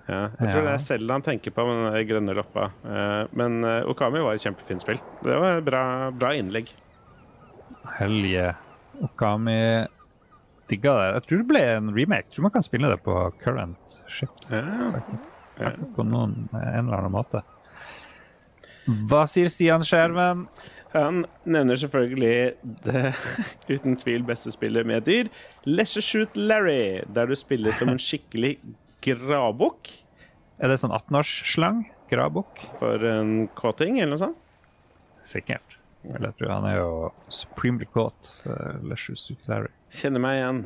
Ja, jeg tror Ja. det er Selda han tenker på med den grønne loppa. Eh, Men eh, Okami var et kjempefint spill. Det var et bra, bra innlegg. Helge Okami digga det. Jeg tror det ble en remake. Jeg tror man kan spille det på current shit. Ja. Ja. På noen, en eller annen måte. Hva sier Stian Skjermen? Han nevner selvfølgelig det uten tvil beste spillet med dyr, Leisure Shoot Larry, der du spiller som en skikkelig gravbukk Er det sånn 18-årsslang? Gravbukk? for en kåting, eller noe sånt. Sikkert. Eller jeg tror han er jo supremely kåt. Larry. Kjenner meg igjen.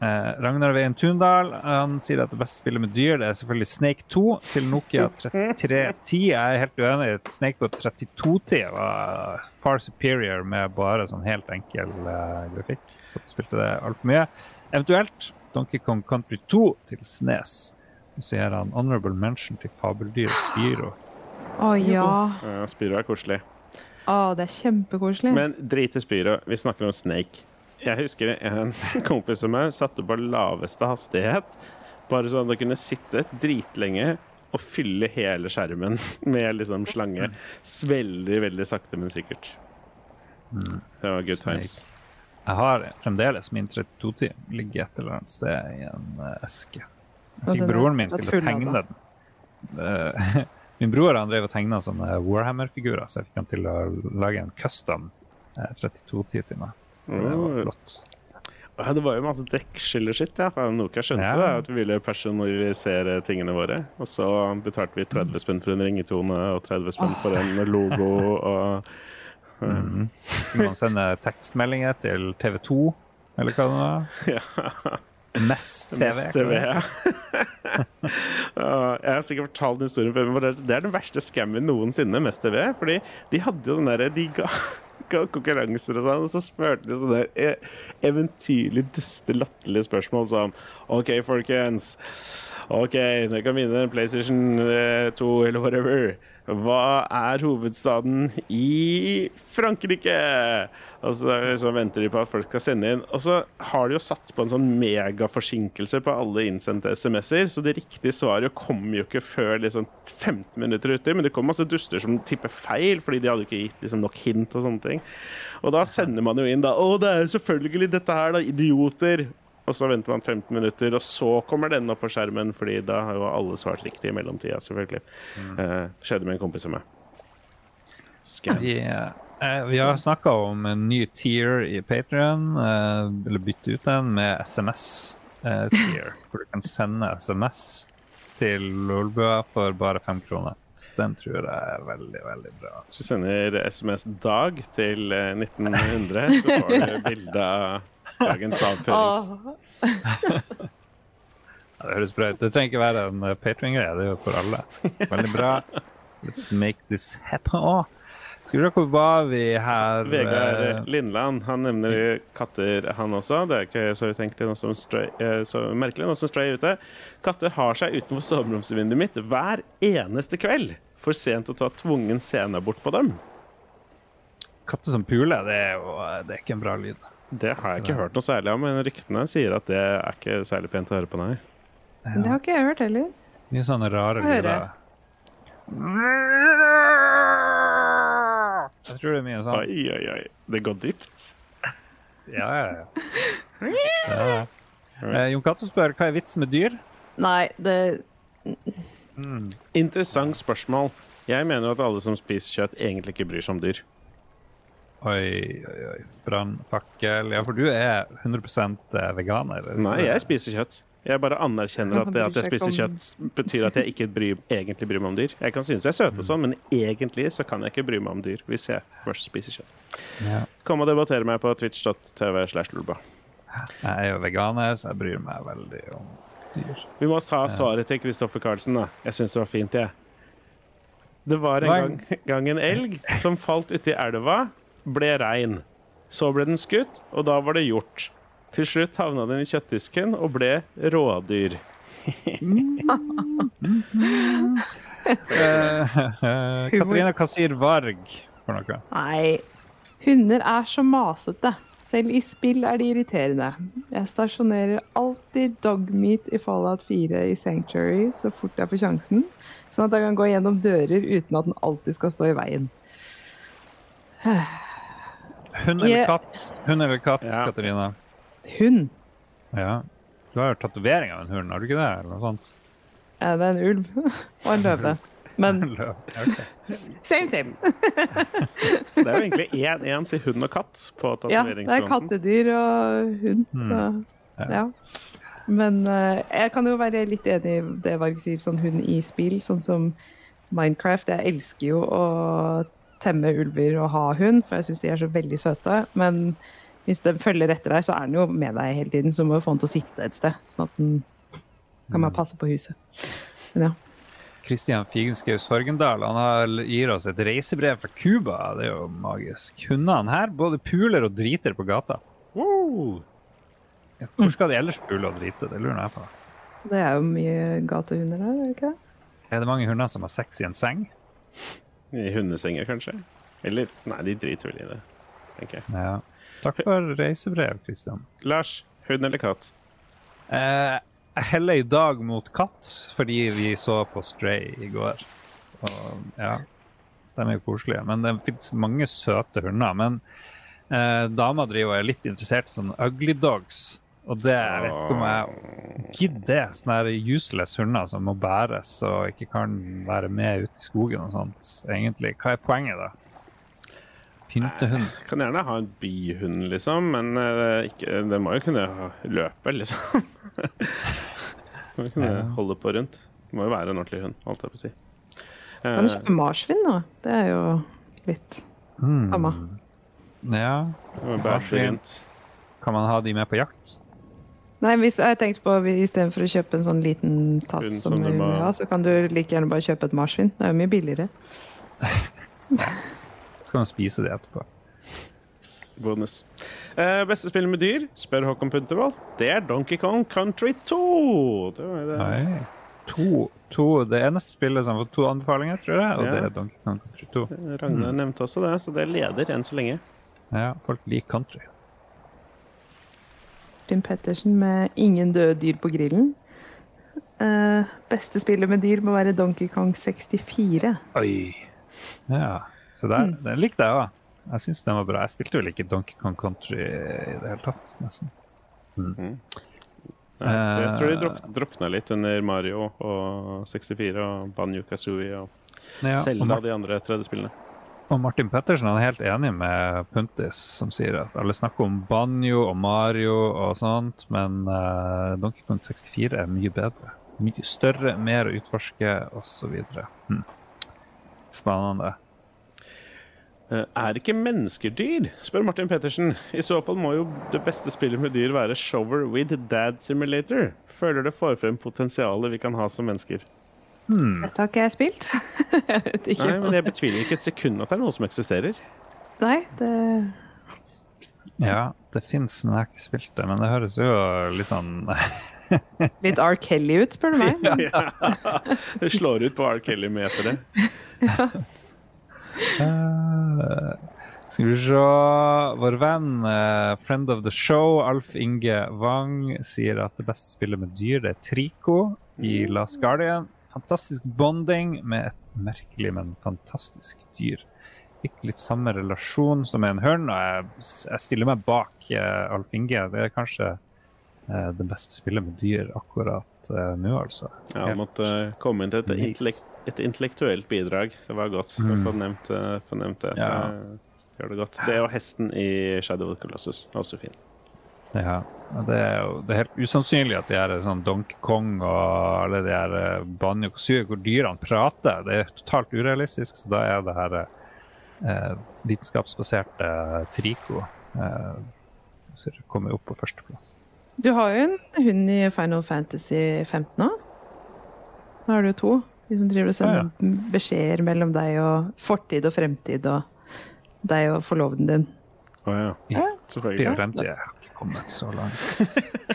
Eh, Ragnar Veien Tundal han sier at det beste spillet med dyr det er selvfølgelig Snake 2 til Nokia 3310. Jeg er helt uenig. Snake på 3210 var far superior med bare sånn helt enkel eh, grafikk. Så spilte det altfor mye. Eventuelt Donkey Kong Country 2 til Snes. Så gjør han honorable mention til fabeldyret Spiro. Å ja. Ja, Spyro er koselig. Å, det er kjempekoselig. Men drit i Spyro, vi snakker om Snake. Jeg husker en kompis av meg satte på laveste hastighet, bare sånn at han kunne sitte dritlenge og fylle hele skjermen med liksom slange. Veldig, veldig sakte, men sikkert. Det var good Snake. times. Jeg har fremdeles min 32-tid ligger et eller annet sted i en eh, eske. Jeg fikk broren min til å tegne den. Eh, min bror han drev og tegna sånne Warhammer-figurer, så jeg fikk han til å lage en custom 32-tid til meg. Det var Oh. flott. Ja, det var jo masse dekkskiller-skitt. Ja. Noe Nokia skjønte Ja. det, at vi ville personalisere tingene våre. Og så betalte vi 30 spenn for en ringetone og 30 spenn for en logo. og Mm. Kunne man sende tekstmeldinger til TV2, eller hva det var? ja. Mest TV. Mest TV, ja. Jeg har sikkert fortalt den historien før, men det er den verste scammen noensinne, Mest TV. Fordi de hadde jo den derre De ga, ga konkurranser og sånn, og så spurte de sånne e- eventyrlig duste, latterlige spørsmål som OK, folkens. OK, dere kan vinne PlayStation eh, 2 eller whatever. Hva er hovedstaden i Frankrike? Og så liksom venter de på at folk skal sende inn. Og så har de jo satt på en sånn megaforsinkelse på alle innsendte SMS-er, så det riktige svaret kommer jo ikke før liksom 15 minutter uti. Men det kommer masse duster som tipper feil, fordi de hadde ikke gitt liksom nok hint og sånne ting. Og da sender man jo inn da Å, det er jo selvfølgelig dette her, da, idioter! Og så venter man 15 minutter, og så kommer den opp på skjermen, fordi da har jo alle svart riktig i mellomtida, selvfølgelig. Eh, skjedde med en kompis av meg. Skam. Vi, eh, vi har snakka om en ny tier i Patrion, eh, eller bytte ut den med SMS-tier, hvor du kan sende SMS til Lolbua for bare fem kroner. Den tror jeg er veldig, veldig bra. Hvis du sender SMS Dag til eh, 1900, så får du bilde av dagens avførings... Ja, det høres bra ut. Det trenger ikke være en uh, Patreon-greie, det er jo for alle. Veldig bra. Let's make this happen. Å, skal vi se hvor var vi her? Vegard eh, Lindland han nevner katter, han også. Det er ikke så utenkelig noe som stray, eh, så merkelig, noe som stray ute. Katter har seg utenfor soveromsvinduet mitt hver eneste kveld. For sent å ta tvungen sceneabort på dem. Katter som puler, det er jo det er ikke en bra lyd. Det har jeg ikke hørt noe særlig om, men ryktene sier at det er ikke særlig pent å høre på, nei. Det har ikke jeg hørt heller. Mye sånne rare lyder. Jeg tror det er mye sånn. Oi, oi, oi. Det går dypt. Ja, ja, ja. ja. Eh, Jon Cato spør hva er vitsen med dyr? Nei, det Interessant spørsmål. Jeg mener at alle som spiser kjøtt, egentlig ikke bryr seg om dyr. Oi, oi, oi. Brannfakkel. Ja, for du er 100% veganer? eller? Nei, jeg spiser kjøtt. Jeg bare anerkjenner at det at jeg spiser kjøtt, betyr at jeg ikke bryr, egentlig bryr meg om dyr. Jeg kan synes jeg er søt og sånn, men egentlig så kan jeg ikke bry meg om dyr hvis jeg først spiser kjøtt. Ja. Kom og debattere meg på twitch.tv slash lulba. Jeg er jo veganer, så jeg bryr meg veldig om dyr. Vi må ta svaret til Kristoffer Karlsen, da. Jeg syns det var fint, jeg. Det var en gang, gang en elg som falt uti elva, ble rein. Så ble den skutt, og da var det gjort. Til slutt havna den i kjøttdisken og ble rådyr. uh, Katarina, hva sier varg for noe? Nei. Hunder er så masete. Selv i spill er de irriterende. Jeg stasjonerer alltid dogmeat i Fallout 4 i Sanctuary så fort jeg får sjansen, sånn at jeg kan gå gjennom dører uten at den alltid skal stå i veien. Hund eller katt? Hund eller katt, Ja. Katarina? Hund. Ja. Du har jo tatovering av en hund, har du ikke det? Eller noe sånt? Ja, det er en ulv og en løve. Men. Same, same. Så det er jo egentlig 1-1 til hund og katt på Ja, det er tatoveringsfronten. kattedyr og hund, så Ja. ja. Men uh, jeg kan jo være litt enig i det Varg sier, sånn hund i spill, sånn som Minecraft. Jeg elsker jo å temme ulver og ha hund, for jeg syns de er så veldig søte. Men hvis den følger etter deg, så er den jo med deg hele tiden, så må du få den til å sitte et sted, sånn at den kan man passe på huset. Men ja. Kristian Figenschou Sorgendal han har, gir oss et reisebrev fra Cuba. Det er jo magisk. Hundene her både puler og driter på gata. Wow. Ja, Hvor skal de ellers pule og drite? Det lurer jeg på. Det er jo mye gatehunder her, er det ikke det? Er det mange hunder som har sex i en seng? I hundesenger, kanskje? Eller Nei, de driter vel i det, tenker jeg. Ja. Takk for reisebrev, Kristian. Lars, hund eller katt? Eh, jeg heller i dag mot katt, fordi vi så på Stray i går. Og ja, de er jo koselige. Men det fins mange søte hunder. Men eh, dama driver og er litt interessert i sånne ugly dogs. Og det jeg vet ikke om jeg gidder. Sånne useless hunder som må bæres og ikke kan være med ut i skogen og sånt. Egentlig, hva er poenget, da? Pyntehund. Kan gjerne ha en byhund, liksom, men eh, ikke, det må jo kunne løpe, liksom. må jo kunne Ja. holde på rundt. Det må jo være en ordentlig hund, holdt jeg på å si. Kan du Eh, kjøpe marsvin da? Det er jo litt samme. Mm. Ja, må Marsvin. kan man ha de med på jakt? Nei, hvis jeg tenkte på istedenfor å kjøpe en sånn liten tass, Hund som som du du må- ja, så kan du like gjerne bare kjøpe et marsvin. Det er jo mye billigere. Så kan man spise det etterpå. Bonus. Eh, beste spill med dyr, spør Håkon Puntervold. Det er Donkey Kong Country 2. Det var det. Nei. To, to, det eneste spillet som har fått to anbefalinger, tror jeg, og Ja. det er Donkey Kong Country 2. Ragnar nevnte også det, så det leder enn så lenge. Ja, folk liker country. Martin Pettersen med 'Ingen døde dyr på grillen'. Uh, beste spillet med dyr må være Donkey Kong 64. Oi. Ja, så der, Mm. den likte jeg òg. Jeg syns den var bra. Jeg spilte vel ikke Donkey Kong Country i det hele tatt, nesten. Nei, jeg tror de Eh. drukna litt under Mario og 64 og Banjo Kazooie og Ja, Selda og de andre 3D-spillene. Og Martin Pettersen er helt enig med Puntis, som sier at alle snakker om Banjo og Mario og sånt, men uh, Donkey Kong 64 er mye bedre. Mye større, mer å utforske, osv. Hm. Spennende. Eh, Er ikke mennesker dyr? spør Martin Pettersen. I så fall må jo det beste spillet med dyr være Shower with Dad Simulator. Føler det får frem potensialet vi kan ha som mennesker. Dette har ikke jeg spilt. jeg vet ikke. Nei, men Jeg betviler ikke et sekund at det er noe som eksisterer. Nei, det Ja, det fins, men jeg har ikke spilt det. Men det høres jo litt sånn Litt R. Kelly ut, spør du meg. Ja, Det slår ut på R. Kelly-meteret. Uh, Skal vi se Vår venn, uh, friend of the show, Alf Inge Wang, sier at det beste spillet med dyr det er Trico i Last Guardian. Fantastisk bonding med et merkelig, men fantastisk dyr. Fikk litt samme relasjon som en hørn, og jeg, jeg stiller meg bak eh, Alf Inge. Det er kanskje eh, det beste spillet med dyr akkurat eh, nå, altså. Ja, han måtte eh, komme inn til et, intellekt, et intellektuelt bidrag. Det var godt. Mm. Eh, få det. Ja. Det Gjør det godt. Det og hesten i Shadow of the Colossus også fin. Ja, det er jo det er helt usannsynlig at de her sånn Donkey Kong og alle de her eh, Banjo Kazooie, hvor dyrene prater, det er totalt urealistisk. Så da er det her eh, vitenskapsbaserte Trico eh, som kommer opp på førsteplass. Du har jo en hund i Final Fantasy 15 nå. Nå har du to. De som driver og sender Ja, beskjeder mellom deg og fortid og fremtid og deg og forloveden din. Å ja. Ja. Det Selvfølgelig. er kommet så langt.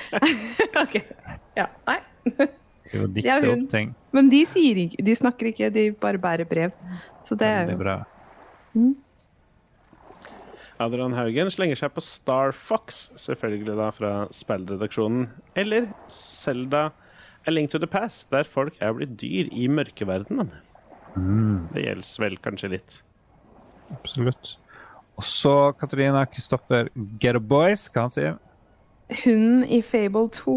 ok. Ja, nei. Det jo å Ja, dikte opp ting. Men de sier ikke, de snakker ikke, de bare bærer brev. Så det er Veldig jo bra. Adrian Haugen slenger seg på Star Fox, selvfølgelig da fra spillredaksjonen. Eller Selda A Link to the Past, der folk er blitt dyr i mørkeverdenen. Det gjelder vel kanskje litt. Absolutt. Og så Katarina Kristoffer Boys, hva han sier Hunden i Fable 2,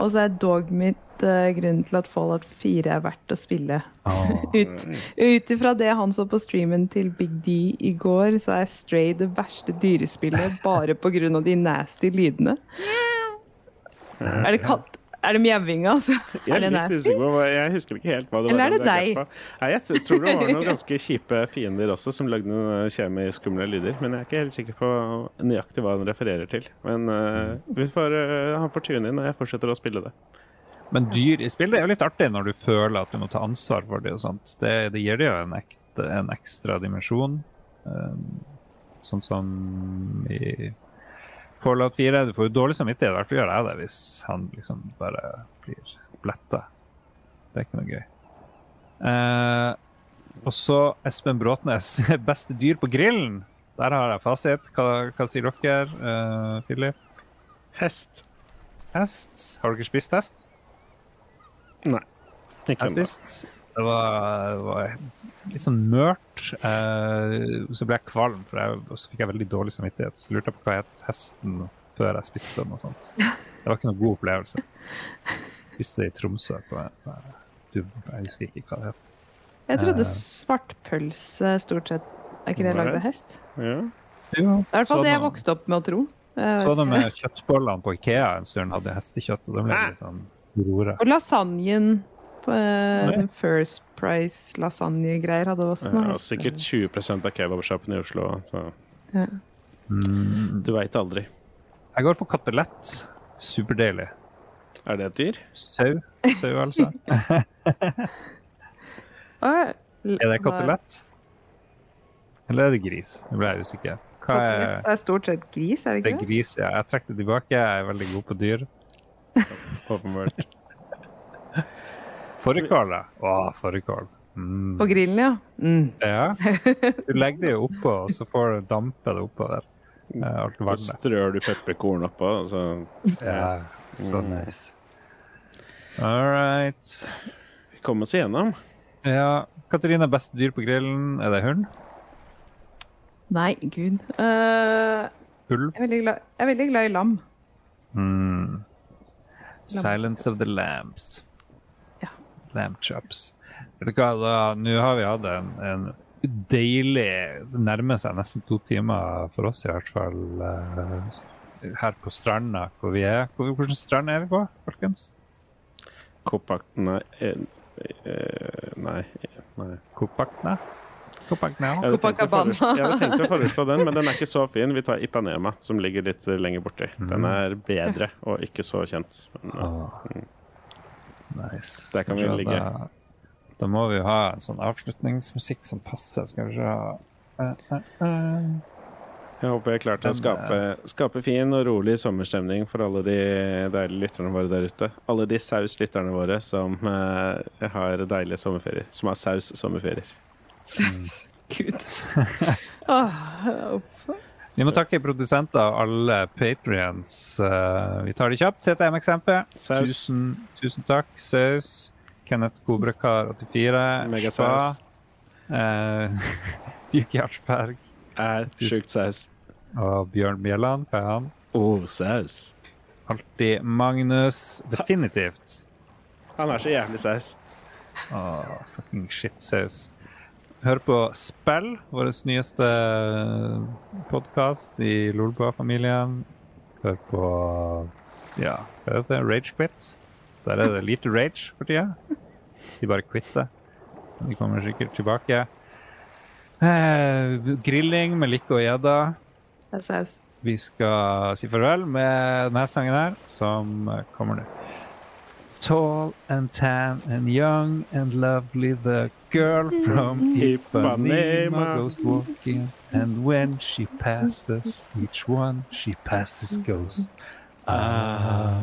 og så er Dogmeat uh, grunnen til at Fallout 4 er verdt å spille. Ut ut ifra det han så på streamen til Big D i går, så er Stray det verste dyrespillet bare pga. de nasty lydene. Er det katt? Er det mjauinga, altså? Jeg Er er litt usikker på Jeg husker ikke helt hva det var. Eller er det deg? Nei, jeg tror det var noen ganske kjipe fiender også som lagde noen kjemisk skumle lyder. Men jeg er ikke helt sikker på nøyaktig hva han refererer til. Men uh, vi får, uh, han får tune inn, og jeg fortsetter å spille det. Men dyr i spillet er jo litt artig når du føler at du må ta ansvar for det. og sånt. Det, det gir det jo en, ekte, en ekstra dimensjon. Um, sånn som i Fallout 4. Du får jo dårlig samvittighet, i hvert fall gjør jeg det, hvis han liksom bare blir bletta. Det er ikke noe gøy. Eh, og så Espen Bråtnes. Beste dyr på grillen. Der har jeg fasit. Hva, hva sier dere, uh, Philip? Hest. Hest? Har dere spist hest? Nei. Ikke Jeg har spist. Det var, var litt sånn mørt. Eh, så ble jeg kvalm, for jeg, og så fikk jeg veldig dårlig samvittighet. Så lurte jeg på hva het hesten før jeg spiste den. og sånt. Det var ikke noen god opplevelse. Spiste i Tromsø. på en sånn du, Jeg husker ikke hva det het. Jeg trodde Eh. svartpølse stort sett Er ikke det lagd av hest? Ja. Det er i hvert fall det jeg vokste opp med å tro. Eh, Så de med kjøttbollene på Ikea en stund hadde hestekjøtt, og de ble litt sånn rore. Og lasagnen eh, den First Price lasagne-greier hadde også noe Ja, sikkert 20 av kebabsjappene i Oslo. Så Ja. Mm, du veit aldri. jeg går for katelett Superdeilig. Er det et dyr? Sau. Sau, altså. Er det katelett? Eller er det gris? Nå ble jeg usikker. Hva er Det er stort sett gris, er det ikke Det ikke er gris, ja. Jeg trekker det tilbake. Jeg er veldig god på dyr. Åpenbart. Fårikål, ja. Å, fårikål. Mm. På grillen, ja. Mm. Ja. Du legger det jo oppå, og så får du dampe det oppå der. Eh, Alt Så strør du pepperkorn oppå, og så Ja, så Mm. nice. All right. vi kommer oss igjennom. Ja, Katarina, beste dyr på grillen, er det hund? Nei, gud. Uh, Ulv? jeg, jeg er veldig glad i lam. Mm. Silence of the Lambs. Lamb chops. Vet du hva, da, nå har vi hatt en, en deilig Det nærmer seg nesten to timer for oss, i hvert fall. Uh, her på stranda hvor vi er. Hvor- Hvilken strand er vi på, folkens? Kopakna Nei. eh, eh, nei. nei. Kopakna? Kopakna? Jeg hadde, tenkt å foreslå, jeg hadde tenkt å foreslå den, men den er ikke så fin. Vi tar Ipanema, som ligger litt lenger borti. Den er bedre og ikke så kjent. Men, uh. Nice. Der kan vi ligge. Da, da må vi jo ha en sånn avslutningsmusikk som passer. Skal vi se uh, uh, uh. jeg håper jeg klarte å skape, skape fin og rolig sommerstemning for alle de deilige lytterne våre der ute. Alle de saus-lytterne våre som eh, har deilige sommerferier. Som har saus-sommerferier. Gud. Åh, uff. Vi må takke produsenter og alle patrions. vi tar det kjapt. CTM-XMP. Tusen, tusen takk. Saus. Kenneth Kobrakar84. Spa. Uh, Duke Jartsberg. Er sjukt saus. Og Bjørn Bjelland. Hva er han? Oh, saus. Alltid Magnus. Definitivt. Han er så jævlig saus. Åh, fucking shit-saus. Hør på Spill, vår nyeste podkast i Lolbua-familien. Hør på ja, hva heter det? Ragequit. Der er det lite rage for tida. De bare quitter. De kommer sikkert tilbake. Eh, grilling med Likke og gjedda. Vi skal si farvel med denne sangen her, som kommer nå. Tall and tan and young and lovely, the girl from Ipanema Ipanema. goes walking, and when she passes, each one she passes goes. Ah.